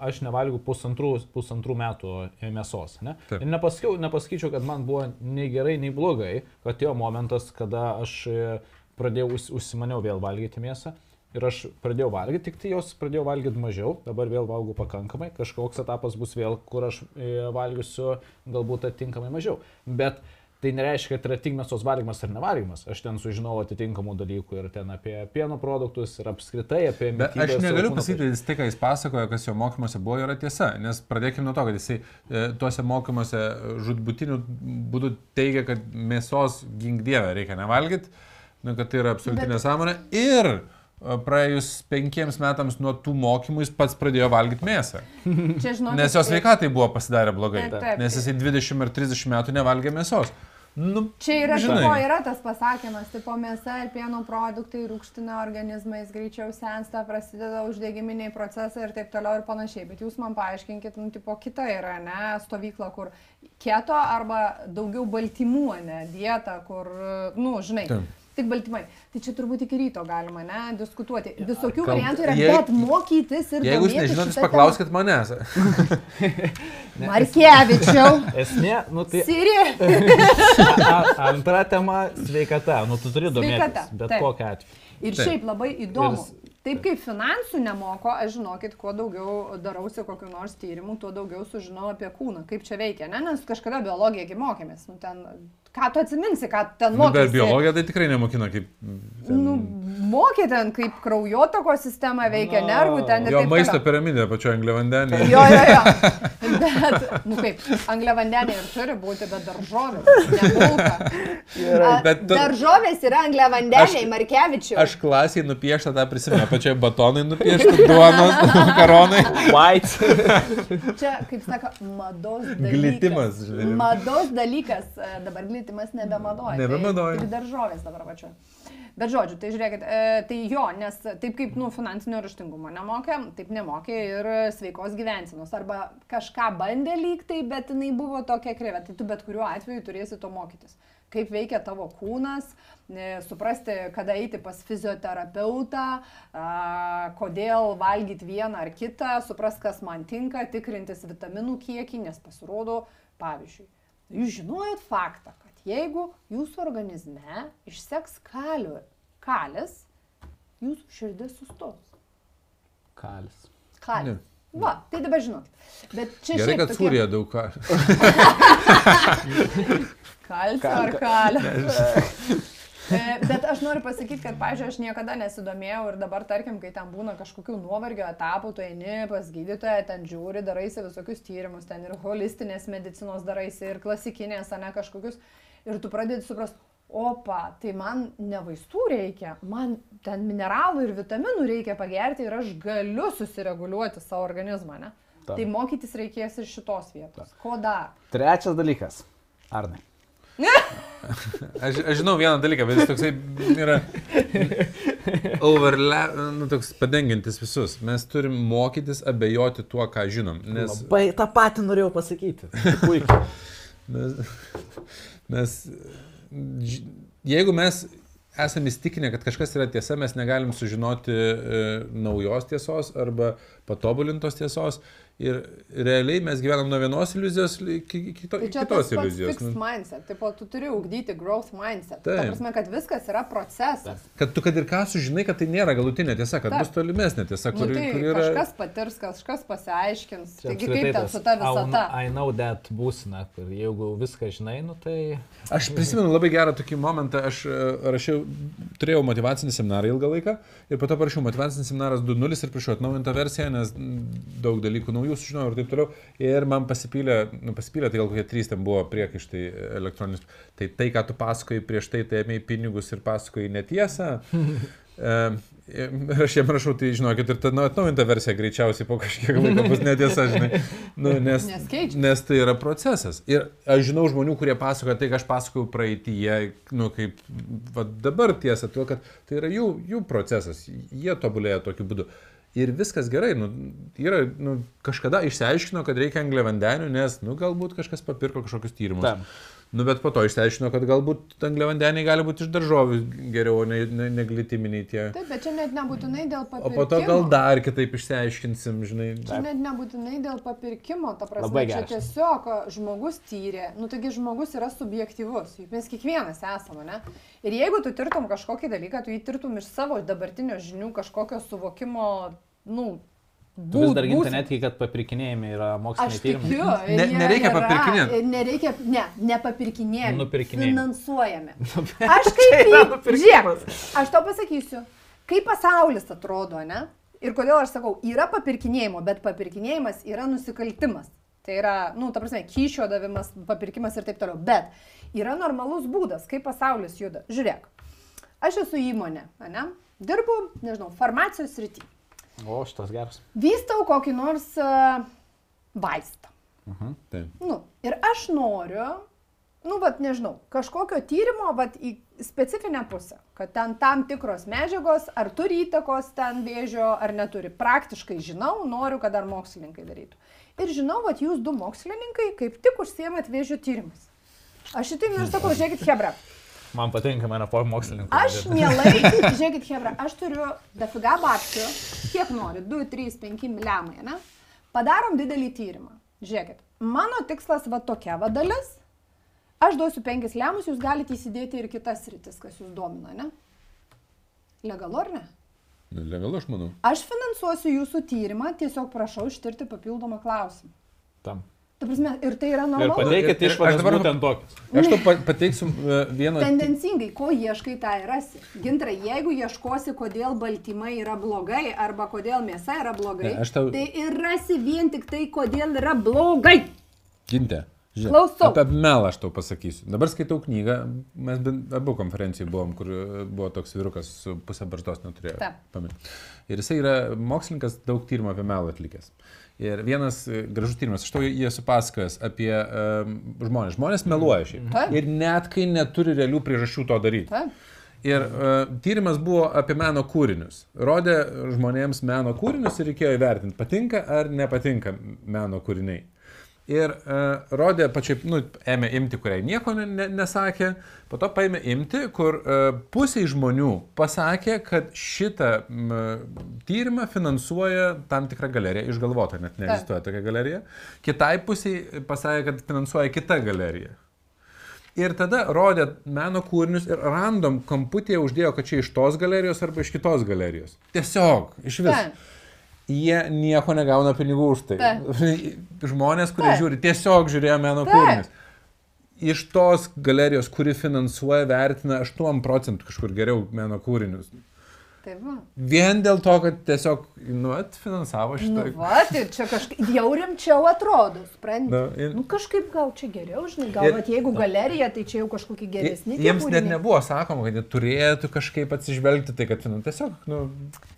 aš nevalgiau pusantrų, pusantrų metų mėsos, ne. Taip. Ir nepasakiau, nepasakyčiau, kad man buvo nei gerai, nei blogai, kad atėjo momentas, kada aš e, pradėjau, užs- užsimaniau vėl valgyti mėsą. Ir aš pradėjau valgyti, tik tai jos pradėjau valgyti mažiau, dabar vėl valgau pakankamai, kažkoks etapas bus vėl, kur aš e, valgysiu galbūt atitinkamai mažiau. Bet tai nereiškia, kad yra tik mėsos valgymas ar nevalgymas. Aš ten sužinau atitinkamų dalykų ir ten apie pieno produktus ir apskritai apie Bet mitybą aš negaliu pasakyti, kad tai, ką jis pasakojo, kas jo mokymuose buvo, yra tiesa. Nes pradėkime nuo to, kad jisai e, tuose mokymuose žudbutiniu būdu teigia, kad mėsos gingdievę reikia nevalgyti, nu, kad tai yra absoliuti Bet- nesąmonė. Ir e, praėjus penkiems metams nuo tų mokymų jis pats pradėjo valgyti mėsą. Čia žinokit. Nes jo sveikatai buvo pasidarę blogai. Taip, taip. Nes jisai 20 ar 30 metų nevalgė mėsos. Nu, Čia yra, Žinai. yra tas pasakymas, tipo mėsa ir pieno produktai rūkština organizmais, greičiau sensta, prasideda uždegiminiai procesai ir taip toliau ir panašiai. Bet jūs man paaiškinkit, nu, tipo, kita yra, ne, stovykla, kur keto arba daugiau baltymų, ne, dieta, kur, nu, žinai. Taip. Tik baltymai. Tai čia turbūt iki ryto galima, ne, diskutuoti. Visokių Kal- variantų yra, jei- bet mokytis ir... jeigu jūs nežinot, jūs paklauskit manęs. tema. Markevičiau. Esmė, nu tai Siri. antra tema - sveikata. Nu, tu turi domėtis, Sveikata, bet taip. kokiu atveju. Ir Taip. šiaip labai įdomu. Ir- Taip kaip finansų nemoko, aš žinokit, kuo daugiau darausi kokiu nors tyrimu, tuo daugiau sužinau apie kūną, kaip čia veikia, ne? Nes kažkada biologiją gi mokėmės. Nu, ten, ką tu atsiminsi, ką ten Nu, mokėsi? bet biologija tai tikrai nemokina kaip... ten- Nu, mokė ten, kaip kraujotako sistema veikia, Na, nervų ten ir Jo maisto piramidė pačioje angliavandenėje. Jo, jo, jo. Bet, nu kaip, angliavandeniai ir turi būti, bet daržovės. Tu- Daržovės yra angliavandeniai, Aš- Markevičiau. Aš klasiai nupieštą tą prisimenu, pačiai batonai nupiešti, duonos, makaronai. White. Čia, kaip sako, mados dalykas. Glitimas, žinai. Mados dalykas. E, Dabar glitimas nebe madoja. Nebe madoja. Tai, tik daržovės dabar pačiu. Bet žodžiu, tai žiūrėkit, e, tai jo, nes taip kaip, nu, finansinio raštingumo nemokė, taip nemokė ir sveikos gyvensenos. Arba kažką bandė lygtai, bet jinai buvo tokia krivė. Tai tu bet kuriuo atveju turėsi to mokytis. Kaip veikia tavo kūnas, e, suprasti, kada eiti pas fizioterapeutą, kodėl valgyti vieną ar kitą, suprast, kas man tinka, tikrintis vitaminų kiekį, nes pasirodo, pavyzdžiui, jūs žinojot faktą, jeigu jūsų organizme išseks kalių, kalis, jūsų širdis sustos. Kalis. Kalis. Va, tai dabar žinokit. Bet čia Gerai, kad tokie- sūrija daug ką. Kalcio ar kalio. E, Bet aš noriu pasakyti, kad, pažiūrėjau, aš niekada nesidomėjau ir dabar, tarkim, kai ten būna kažkokių nuovargio etapų, tu eini pas gydytoją, ten žiūri, daraisi visokius tyrimus, ten ir holistinės medicinos daraisi, ir klasikinės, ne kažkokius. Ir tu pradedi suprasti, opa, tai man ne vaistų reikia, man ten mineralų ir vitaminų reikia pagerti ir aš galiu susireguliuoti savo organizmą, ne? Taip. Tai mokytis reikės ir šitos vietos. Ko dar? Trečias dalykas. Arnai. Aš, aš žinau vieną dalyką, bet jis toksai yra overlap, nu, toks padengiantis visus. Mes turim mokytis abejoti tuo, ką žinom. Nes, Labai tą patį norėjau pasakyti. Puikiai. nes, nes jeigu mes esame įstikinę, kad kažkas yra tiesa, mes negalim sužinoti e, naujos tiesos arba patobulintos tiesos. Ir realiai mes gyvenam nuo vienos iliuzijos iki kito, Tai kitos iliuzijos. fixed Nu, mindset. Taip, tu turi ugdyti growth mindset. Taip. Ta prasme, kad viskas yra procesas. Kad tu kad ir ką sužinai, kad tai nėra galutinė tiesa, kad Taip. bus tolimesnė tiesa, Nu, kuri, tai kuri yra... kažkas patirs, kažkas pasiaiškins. Čia Taigi kaip ten su ta visata? I know that būsina, kur jeigu viską žinai, nu tai... Aš prisimenu labai gerą tokį momentą, aš e, rašiau, turėjau motivacinį seminarą ilgą laiką ir po to parašiau motivacinis seminaras 2.0 ir prašiau atnaujintą versiją, nes daug dalykų naujų sužinojau ir taip toliau. Ir man pasipylė, nu, pasipylė, tai gal kokie trys ten buvo priekaištai elektroninius. Tai tai, ką tu pasakoji prieš tai, tai ėmėjai pinigus ir pasakoji netiesą. Uh, ir aš jam rašau, tai žinokit, ir ta nu, atnaujinta versija greičiausiai po kažkiek laiko bus netiesa, žinai. Nu, nes, Nes nes tai yra procesas. Ir aš žinau žmonių, kurie pasakoja tai, ką aš pasakojau praeitįje, nu, kaip va, dabar tiesa, tuo, kad tai yra jų, jų procesas, jie tobulėja tokiu būdu. Ir viskas gerai, nu, yra, nu, kažkada išsiaiškino, kad reikia angliavandenių, nes, nu, galbūt kažkas papirko kažkokius tyrimus. Taip. Nu, bet po to išsiaiškino, kad galbūt angliavandeniai gali būti iš daržovių geriau, o ne, ne, ne glitiminiai tie. Taip, bet čia net nebūtinai dėl O papirkimo. po to gal dar kitaip išsiaiškinsim, žinai. Čia net nebūtinai dėl papirkimo, ta prasme, čia tiesiog žmogus tyrė, nu taigi žmogus yra subjektivus, juk mes kiekvienas esame, ne? Ir jeigu tu tirtum kažkokį dalyką, tu jį tirtum iš savo dabartinio žinių kažkokio suvokimo, nu, Tu vis dar netgi, kad papirkinėjimai yra moksliniai tyrimai. tikiu. Ne- nereikia yra- papirkinėt. Nereikia, ne, nepapirkinėjami. Nupirkinėjami. Finansuojami. Aš kaip... į- Žiūrėk, aš tau pasakysiu, kaip pasaulis atrodo, ne? Ir kodėl aš sakau, yra papirkinėjimo, bet papirkinėjimas yra nusikaltimas. Tai yra, nu, ta prasme, kyšio davimas, papirkimas ir taip toliau. Bet yra normalus būdas, kaip pasaulis juda. Žiūrėk, aš esu įmonė, ne? Dirbu, nežinau, farmacijos srity. O, šitas geras. Vystau kokį nors uh, vaistą. Taip. Nu, ir aš noriu, nu, vat nežinau, kažkokio tyrimo, vat į specifinę pusę, kad ten tam tikros medžiagos, ar turi įtakos ten vėžio, ar neturi. Praktiškai žinau, noriu, kad dar mokslininkai darytų. Ir žinau, kad jūs du mokslininkai kaip tik užsiemat vėžio tyrimus. Aš šitai ir sakau, žiūrėkit, Hebra. Man patinka mano mokslininkai. Aš mielai, žiūrėkit, Hebra, aš turiu dafiga babkių, kiek nori, 2, 3, 5 miliamai, ne? Padarom didelį tyrimą. Žiūrėkit, mano tikslas va tokia va dalis. Aš duosiu 5 lemus, jūs galite įsidėti ir kitas rytis, kas jūs domina, ne? Legalu ar ne? Legalu, aš manau. Aš finansuosiu jūsų tyrimą, tiesiog prašau ištirti papildomą klausimą. Tam. Ta prasme, ir tai yra normalu. pateikit išvadas dabar- būtent tokius. Aš pa- pateiksiu e, vieną. Tendencingai, ko ieškai, tą ir rasi. Gintra, jeigu ieškosi, kodėl baltymai yra blogai arba kodėl mėsa yra blogai, Ne, tau- tai ir rasi vien tik tai, kodėl yra blogai. Gintė. Žiūrėk, Klausau. Apie melą aš tau pasakysiu. Dabar skaitau knygą, mes abu konferencijai buvom, kur buvo toks vyrukas su pusę barzdos neturėjo. Taip. Ir jisai yra mokslininkas, daug tyrimų apie melą atlikęs. Ir vienas e, gražus tyrimas, aš tau jį esu pasakojęs apie um, žmonės. Žmonės meluoja šiaip. Taip. Ir net kai neturi realių priežasčių to daryti. Taip. Ir uh, tyrimas buvo apie meno kūrinius. Rodė žmonėms meno kūrinius ir reikėjo įvertinti, patinka ar nepatinka meno kūriniai. Ir uh, rodė pačiai, nu, ėmė imti, kuriai nieko ne, ne, nesakė, po to paėmė imti, kur uh, pusė žmonių pasakė, kad šitą m, tyrimą finansuoja tam tikra galerija, išgalvota, net neegzistuoja tokia galerija. Kitai pusiai pasakė, kad finansuoja kita galerija. Ir tada rodė meno kūrinius ir random kamputėje uždėjo, kad čia iš tos galerijos arba iš kitos galerijos. Tiesiog, iš vis. Jie nieko negauna pinigų už tai. Žmonės, kurie Taip. žiūri, tiesiog žiūrėjo meno Taip. kūrinius. Iš tos galerijos, kuri finansuoja, vertina 8 procentų kažkur geriau meno kūrinius. Taip. va. Vien dėl to, kad tiesiog, nu, atfinansavo Nu, šitą. va, tai čia kažkaip jau rimčiau atrodo, supranti. Na, ir- Nu, kažkaip gal čia geriau, žinai, gal, Ir- jeigu galerija, tai čia jau kažkokie geresni. Jiems net nebuvo sakoma, kad jie turėtų kažkaip atsižvelgti tai, kad nu, tiesiog, nu,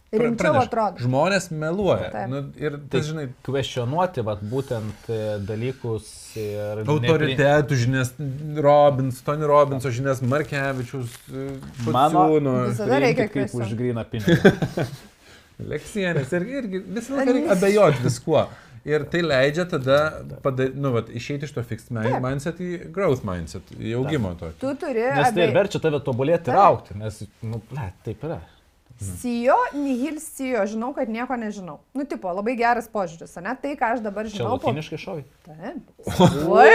Rimčiau atrodo. Žmonės meluoja. Taip. Nu, ir tai, žinai, Kvestionuoti, vat, būtent e, dalykus ir... nepri- autoritetų žinias, Robins, Tony Robinso žinias, Markevičius, Mano- Faciūno, Visada reikia kaip už gryną pinigą. Leksienės ir irgi visą laiką reikia abejoti viskuo. Ir tai leidžia tada pada, nu, vat, išeiti iš to fixed mi- mindset į growth mindset, į augimo tokį. Tu turi Nes tai ir abie- verčia tave tobulėti ir Taip. aukti, nes, nu, ble, taip yra. Sijo, nihil sijo, žinau, kad nieko nežinau. Nu, tipo, labai geras požiūris, ne? Tai, ką aš dabar Čia žinau. po- latiniškai šovai. Taip. O, Oi,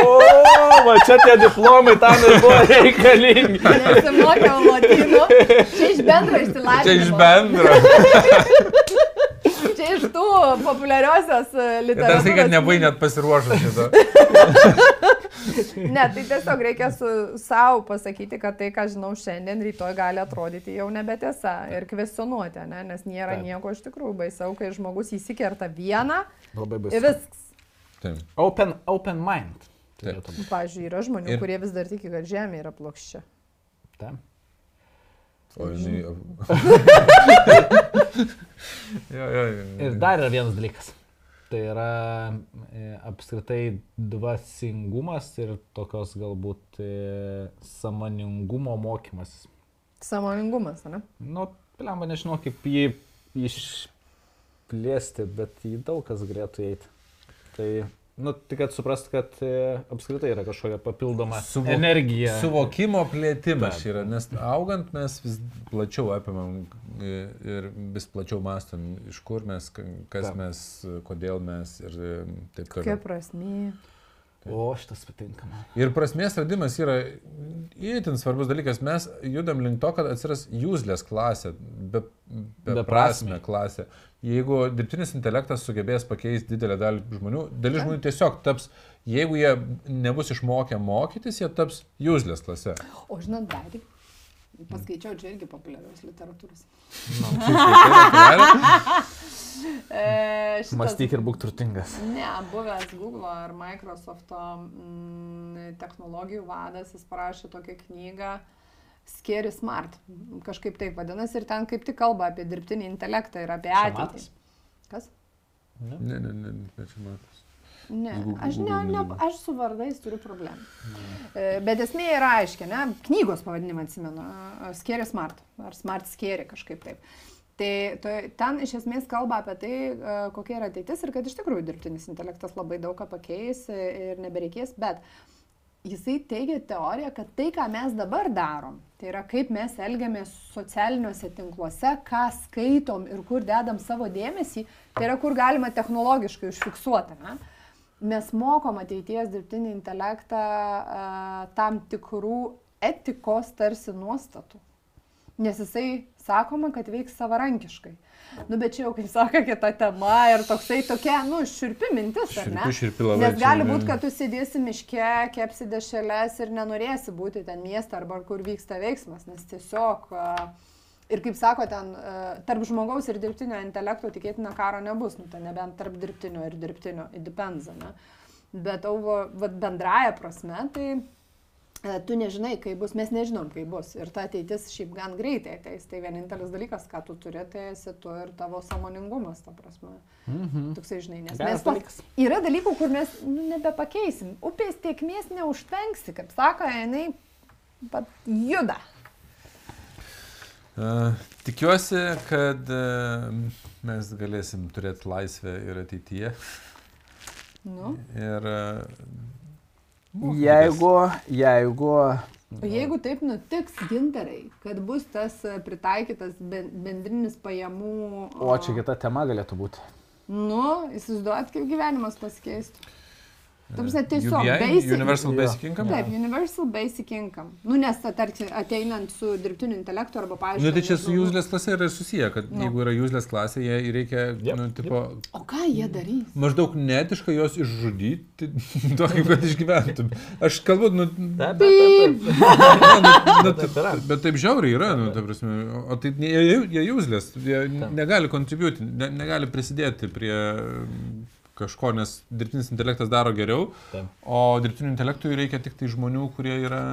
va čia tie diplomai tam ir buvo reikalingi. nesimokiau lotynų. Čia iš bendro išsilavinimo. Čia iš bendro. Čia iš tų populiariosios e, Ir dar tai, kad literatūros. nebuvai net pasiruošęs šito. Ne, tai tiesiog reikia su savo pasakyti, kad tai, ką žinau šiandien, rytoj gali atrodyti jau nebetiesa ir kvestionuoti, ne? nes nėra Taip. nieko iš tikrųjų baisiau, kai žmogus įsikerta vieną Labai ir baisu. viskas. Taip. Open, open mind. Taip. Pavyzdžiui, yra žmonių, Ir- ir... kurie vis dar tiki, kad Žemė yra plokščia. Taip. O jinai. jo, jo, jo. Ir dar yra vienas dalykas. Tai yra e, apskritai dvasingumas ir tokios galbūt e, samoningumo mokymasis. Samoningumas, ne? Nu, plemba, nežinau, kaip jį išplėsti, bet į daug kas galėtų eiti. Tai, nu, tik kad suprast, kad e, apskritai yra kažkokia papildoma Suvok- energija. Suvokimo plėtimas Taip. yra, nes augant mes vis plačiau apimam e, ir vis plačiau mastom, iš kur mes, ka- kas Taip. mes, kodėl mes ir e, taip Kokia toliau. prasme? O, šitas patinka man. Ir prasmės radimas yra įtin svarbus dalykas. Mes judam link to, kad atsiras useless klasė, be, be Beprasmė. prasme klasė. Jeigu dirbtinis intelektas sugebės pakeisti didelę dalį žmonių, dalis žmonių tiesiog taps, jeigu jie nebus išmokę mokytis, jie taps useless klase. O žinot, dar. Paskaičiau čia irgi populiarios literatūros. E, šitas- Mąstyk ir būk turtingas. Ne, buvęs Google ar Microsoft'o mm, technologijų vadas, jis parašė tokią knygą Scary Smart. Kažkaip taip vadinasi ir ten kaip tik kalba apie dirbtinį intelektą ir apie ateitį. Kas? Ne, ne, ne, ne, čia matas. Ne, aš, ne, ne, aš su vardais turiu problemų. E, Bet esmė yra aiškia, ne? Knygos pavadinimą atsimenu. Scary Smart. Ar Smart Scary kažkaip taip. Tai to, ten iš esmės kalba apie tai, e, kokia yra ateitis ir kad iš tikrųjų dirbtinis intelektas labai daug ką pakeis ir nebereikės, bet jisai teigia teoriją, kad tai, ką mes dabar darom, tai yra kaip mes elgiamės socialiniuose tinkluose, ką skaitom ir kur dedam savo dėmesį, tai yra kur galima technologiškai užfiksuoti. Ne? Mes mokom ateities dirbtinį intelektą a, tam tikrų etikos tarsi nuostatų. Nes jisai sakoma, kad veiks savarankiškai. Nu, bet čia jau, kaip sako, kita tema ir toksai tokia, nu, širpi mintis, ar ne? Širpi, širpi labai, Nes gali būti, kad tu sėdėsi miške, kepsi dešelės ir nenorėsi būti ten mieste arba kur vyksta veiksmas, nes tiesiog... Ir kaip sako, ten tarp žmogaus ir dirbtinio intelekto tikėtina karo nebus, nu, ten nebent tarp dirbtinio ir dirbtinio, it depends, ne? Bet auvo, vat, bendraja prasme, tai tu nežinai, kaip bus, mes nežinom, kaip bus. Ir ta ateitis šiaip gan greitai ateis. Tai vienintelis dalykas, ką tu turi, tai esi tu ir tavo samoningumas, ta prasme. Mhm. Toksai, žinai, nes Geras mes dalykas. yra dalykų, kur mes nu, nebepakeisim. Upės tiekmės neužtvenksi, kaip sako, jinai pat juda. Uh, tikiuosi, kad uh, mes galėsim turėti laisvę ir ateityje. Nu. Ir uh, Jeigu, jeigu O jeigu taip nutiks, gintarai, kad bus tas e, pritaikytas ben- bendrinis pajamų... O čia kita tema galėtų būti. Nu, įsivaizduojat, kaip gyvenimas pasikeistų. Tam prasme, tiesiog UBI, basic- Universal. Basic Income. Taip, Universal Basic Income. Nu, nes, ta, tarkim, ateinant su dirbtiniu intelektu arba, pavyzdžiui... Nu, tai čia su useless klasė yra ir susiję, kad Nu. jeigu yra useless klasė, jie reikia, Jep, nu, tipo, O ką jie darys? maždaug netiška jos išžudyti, tokį, kad išgyventum. Aš kalbu, nu, Taip, taip, taip. bet taip žiauriai yra, nu, ta prasme, o tai ne- jie, jie useless, jie negali contribute, ne, negali prisidėti prie kažko, nes dirbtinis intelektas daro geriau, Taip. o dirbtiniu intelektui reikia tik tai žmonių, kurie yra...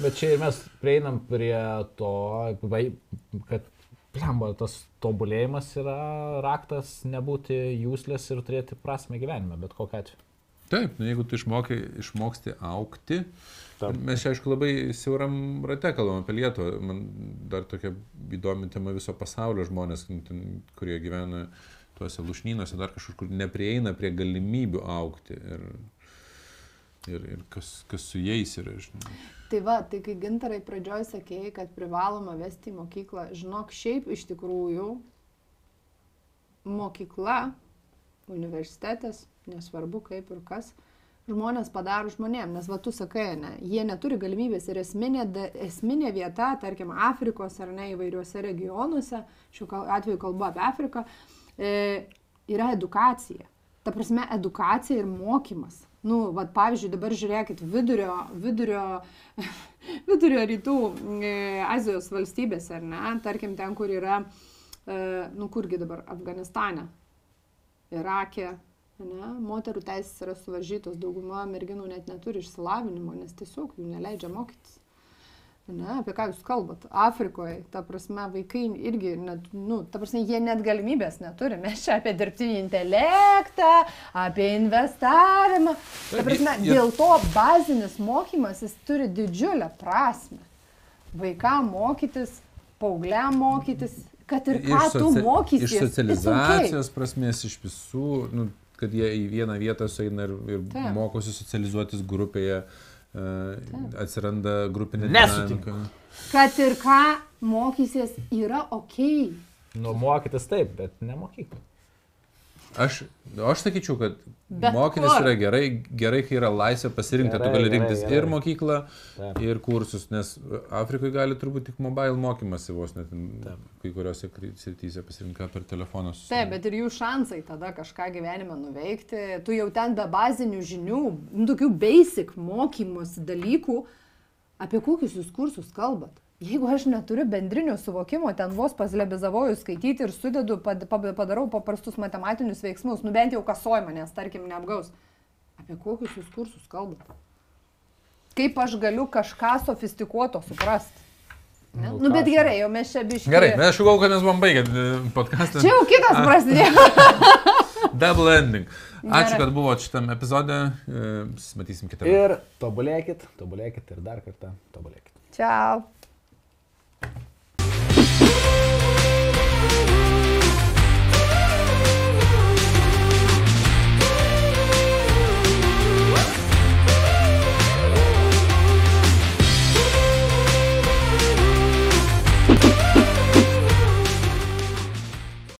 Bet čia ir mes prieinam prie to, kad blemba, tas tobulėjimas yra raktas nebūti jūslės ir turėti prasme gyvenime, bet kokia atveju. Taip, nu, jeigu tu išmokai, išmoksti aukti, Taip. mes čia aišku labai siauram rate kalbam apie Lietuvą, man dar tokia įdomi tema viso pasaulio žmonės, nu, kurie gyvena tuose lušnynuose, dar kažkur, kur neprieina prie galimybių aukti ir, ir, ir kas, kas su jais yra, žinai. Tai va, tai kai gintarai pradžioj sakėjai, kad privaloma vesti į mokyklą, žinok, šiaip iš tikrųjų mokykla, universitetas, nesvarbu kaip ir kas, žmonės padaro žmonėm, nes va tu sakai, ne, jie neturi galimybės ir esminė, esminė vieta, tarkim, Afrikos ar ne įvairiuose regionuose, šiuo atveju kalbu apie Afriką, e, yra edukacija. Ta prasme, edukacija ir mokymas. Nu, va, pavyzdžiui, dabar žiūrėkit, vidurio, vidurio, vidurio rytų e, Azijos valstybėse, ar ne, tarkim, ten, kur yra, e, nu, kurgi dabar, Afganistane, Irake, ne, moterų teisės yra suvaržytos, dauguma merginų net neturi išsilavinimo, nes tiesiog jų neleidžia mokytis. Ne, apie ką jūs kalbat? Afrikoje, ta prasme, vaikai irgi, net, nu, ta prasme, jie net galimybės neturi. Mes čia apie dirbtinį intelektą, apie investavimą. Ta prasme, dėl to bazinis mokymas jis turi didžiulę prasme. Vaikam mokytis, paaugliam mokytis, kad ir ką tu socia- mokysies. Iš it's socializacijos prasmės, iš visų, nu, kad jie į vieną vietą sueina ir, ir Taip. mokosi socializuotis grupėje, uh, atsiranda grupinė Nesutinku. Kad ir ką mokysies yra ok. Nu, mokytis taip, bet ne mokykla. Aš, aš sakyčiau, kad Bet mokytis kur? yra gerai, gerai, kai yra laisvė pasirinkti, tu Gerai, gali gerai, rinktis gerai. ir mokyklą, Taip. ir kursus, nes Afrikoje gali turbūt tik mobile mokymasi vos net Taip. kai kuriuose srityse pasirinka per telefoną. susi- Taip, bet ir jų šansai tada kažką gyvenime nuveikti. Tu jau ten be bazinių žinių, tokių basic mokymus dalykų, apie kokius jūs kursus kalbat. Jeigu aš neturiu bendrinio suvokimo, ten vos paslebizavoju skaityti ir sudedu, pad, pad, padarau paprastus matematinius veiksmus, nu bent jau kasoj manęs, tarkim, neapgaus. Apie kokius jūs kursus kalbat? Kaip aš galiu kažką sofistikuoto suprasti? Ne? Nu, Nu, bet gerai, jau mes čia biškai. Gerai, mes aš galvoju, kad mes buvom baigę e, podcastą. Čia jau kitas prasidėjo. Double ending. Ačiū, kad buvote šitam epizode. e, Matysim kitą. Ir tobulėkit, tobulėkit ir dar kartą tobulėkit. Čiau.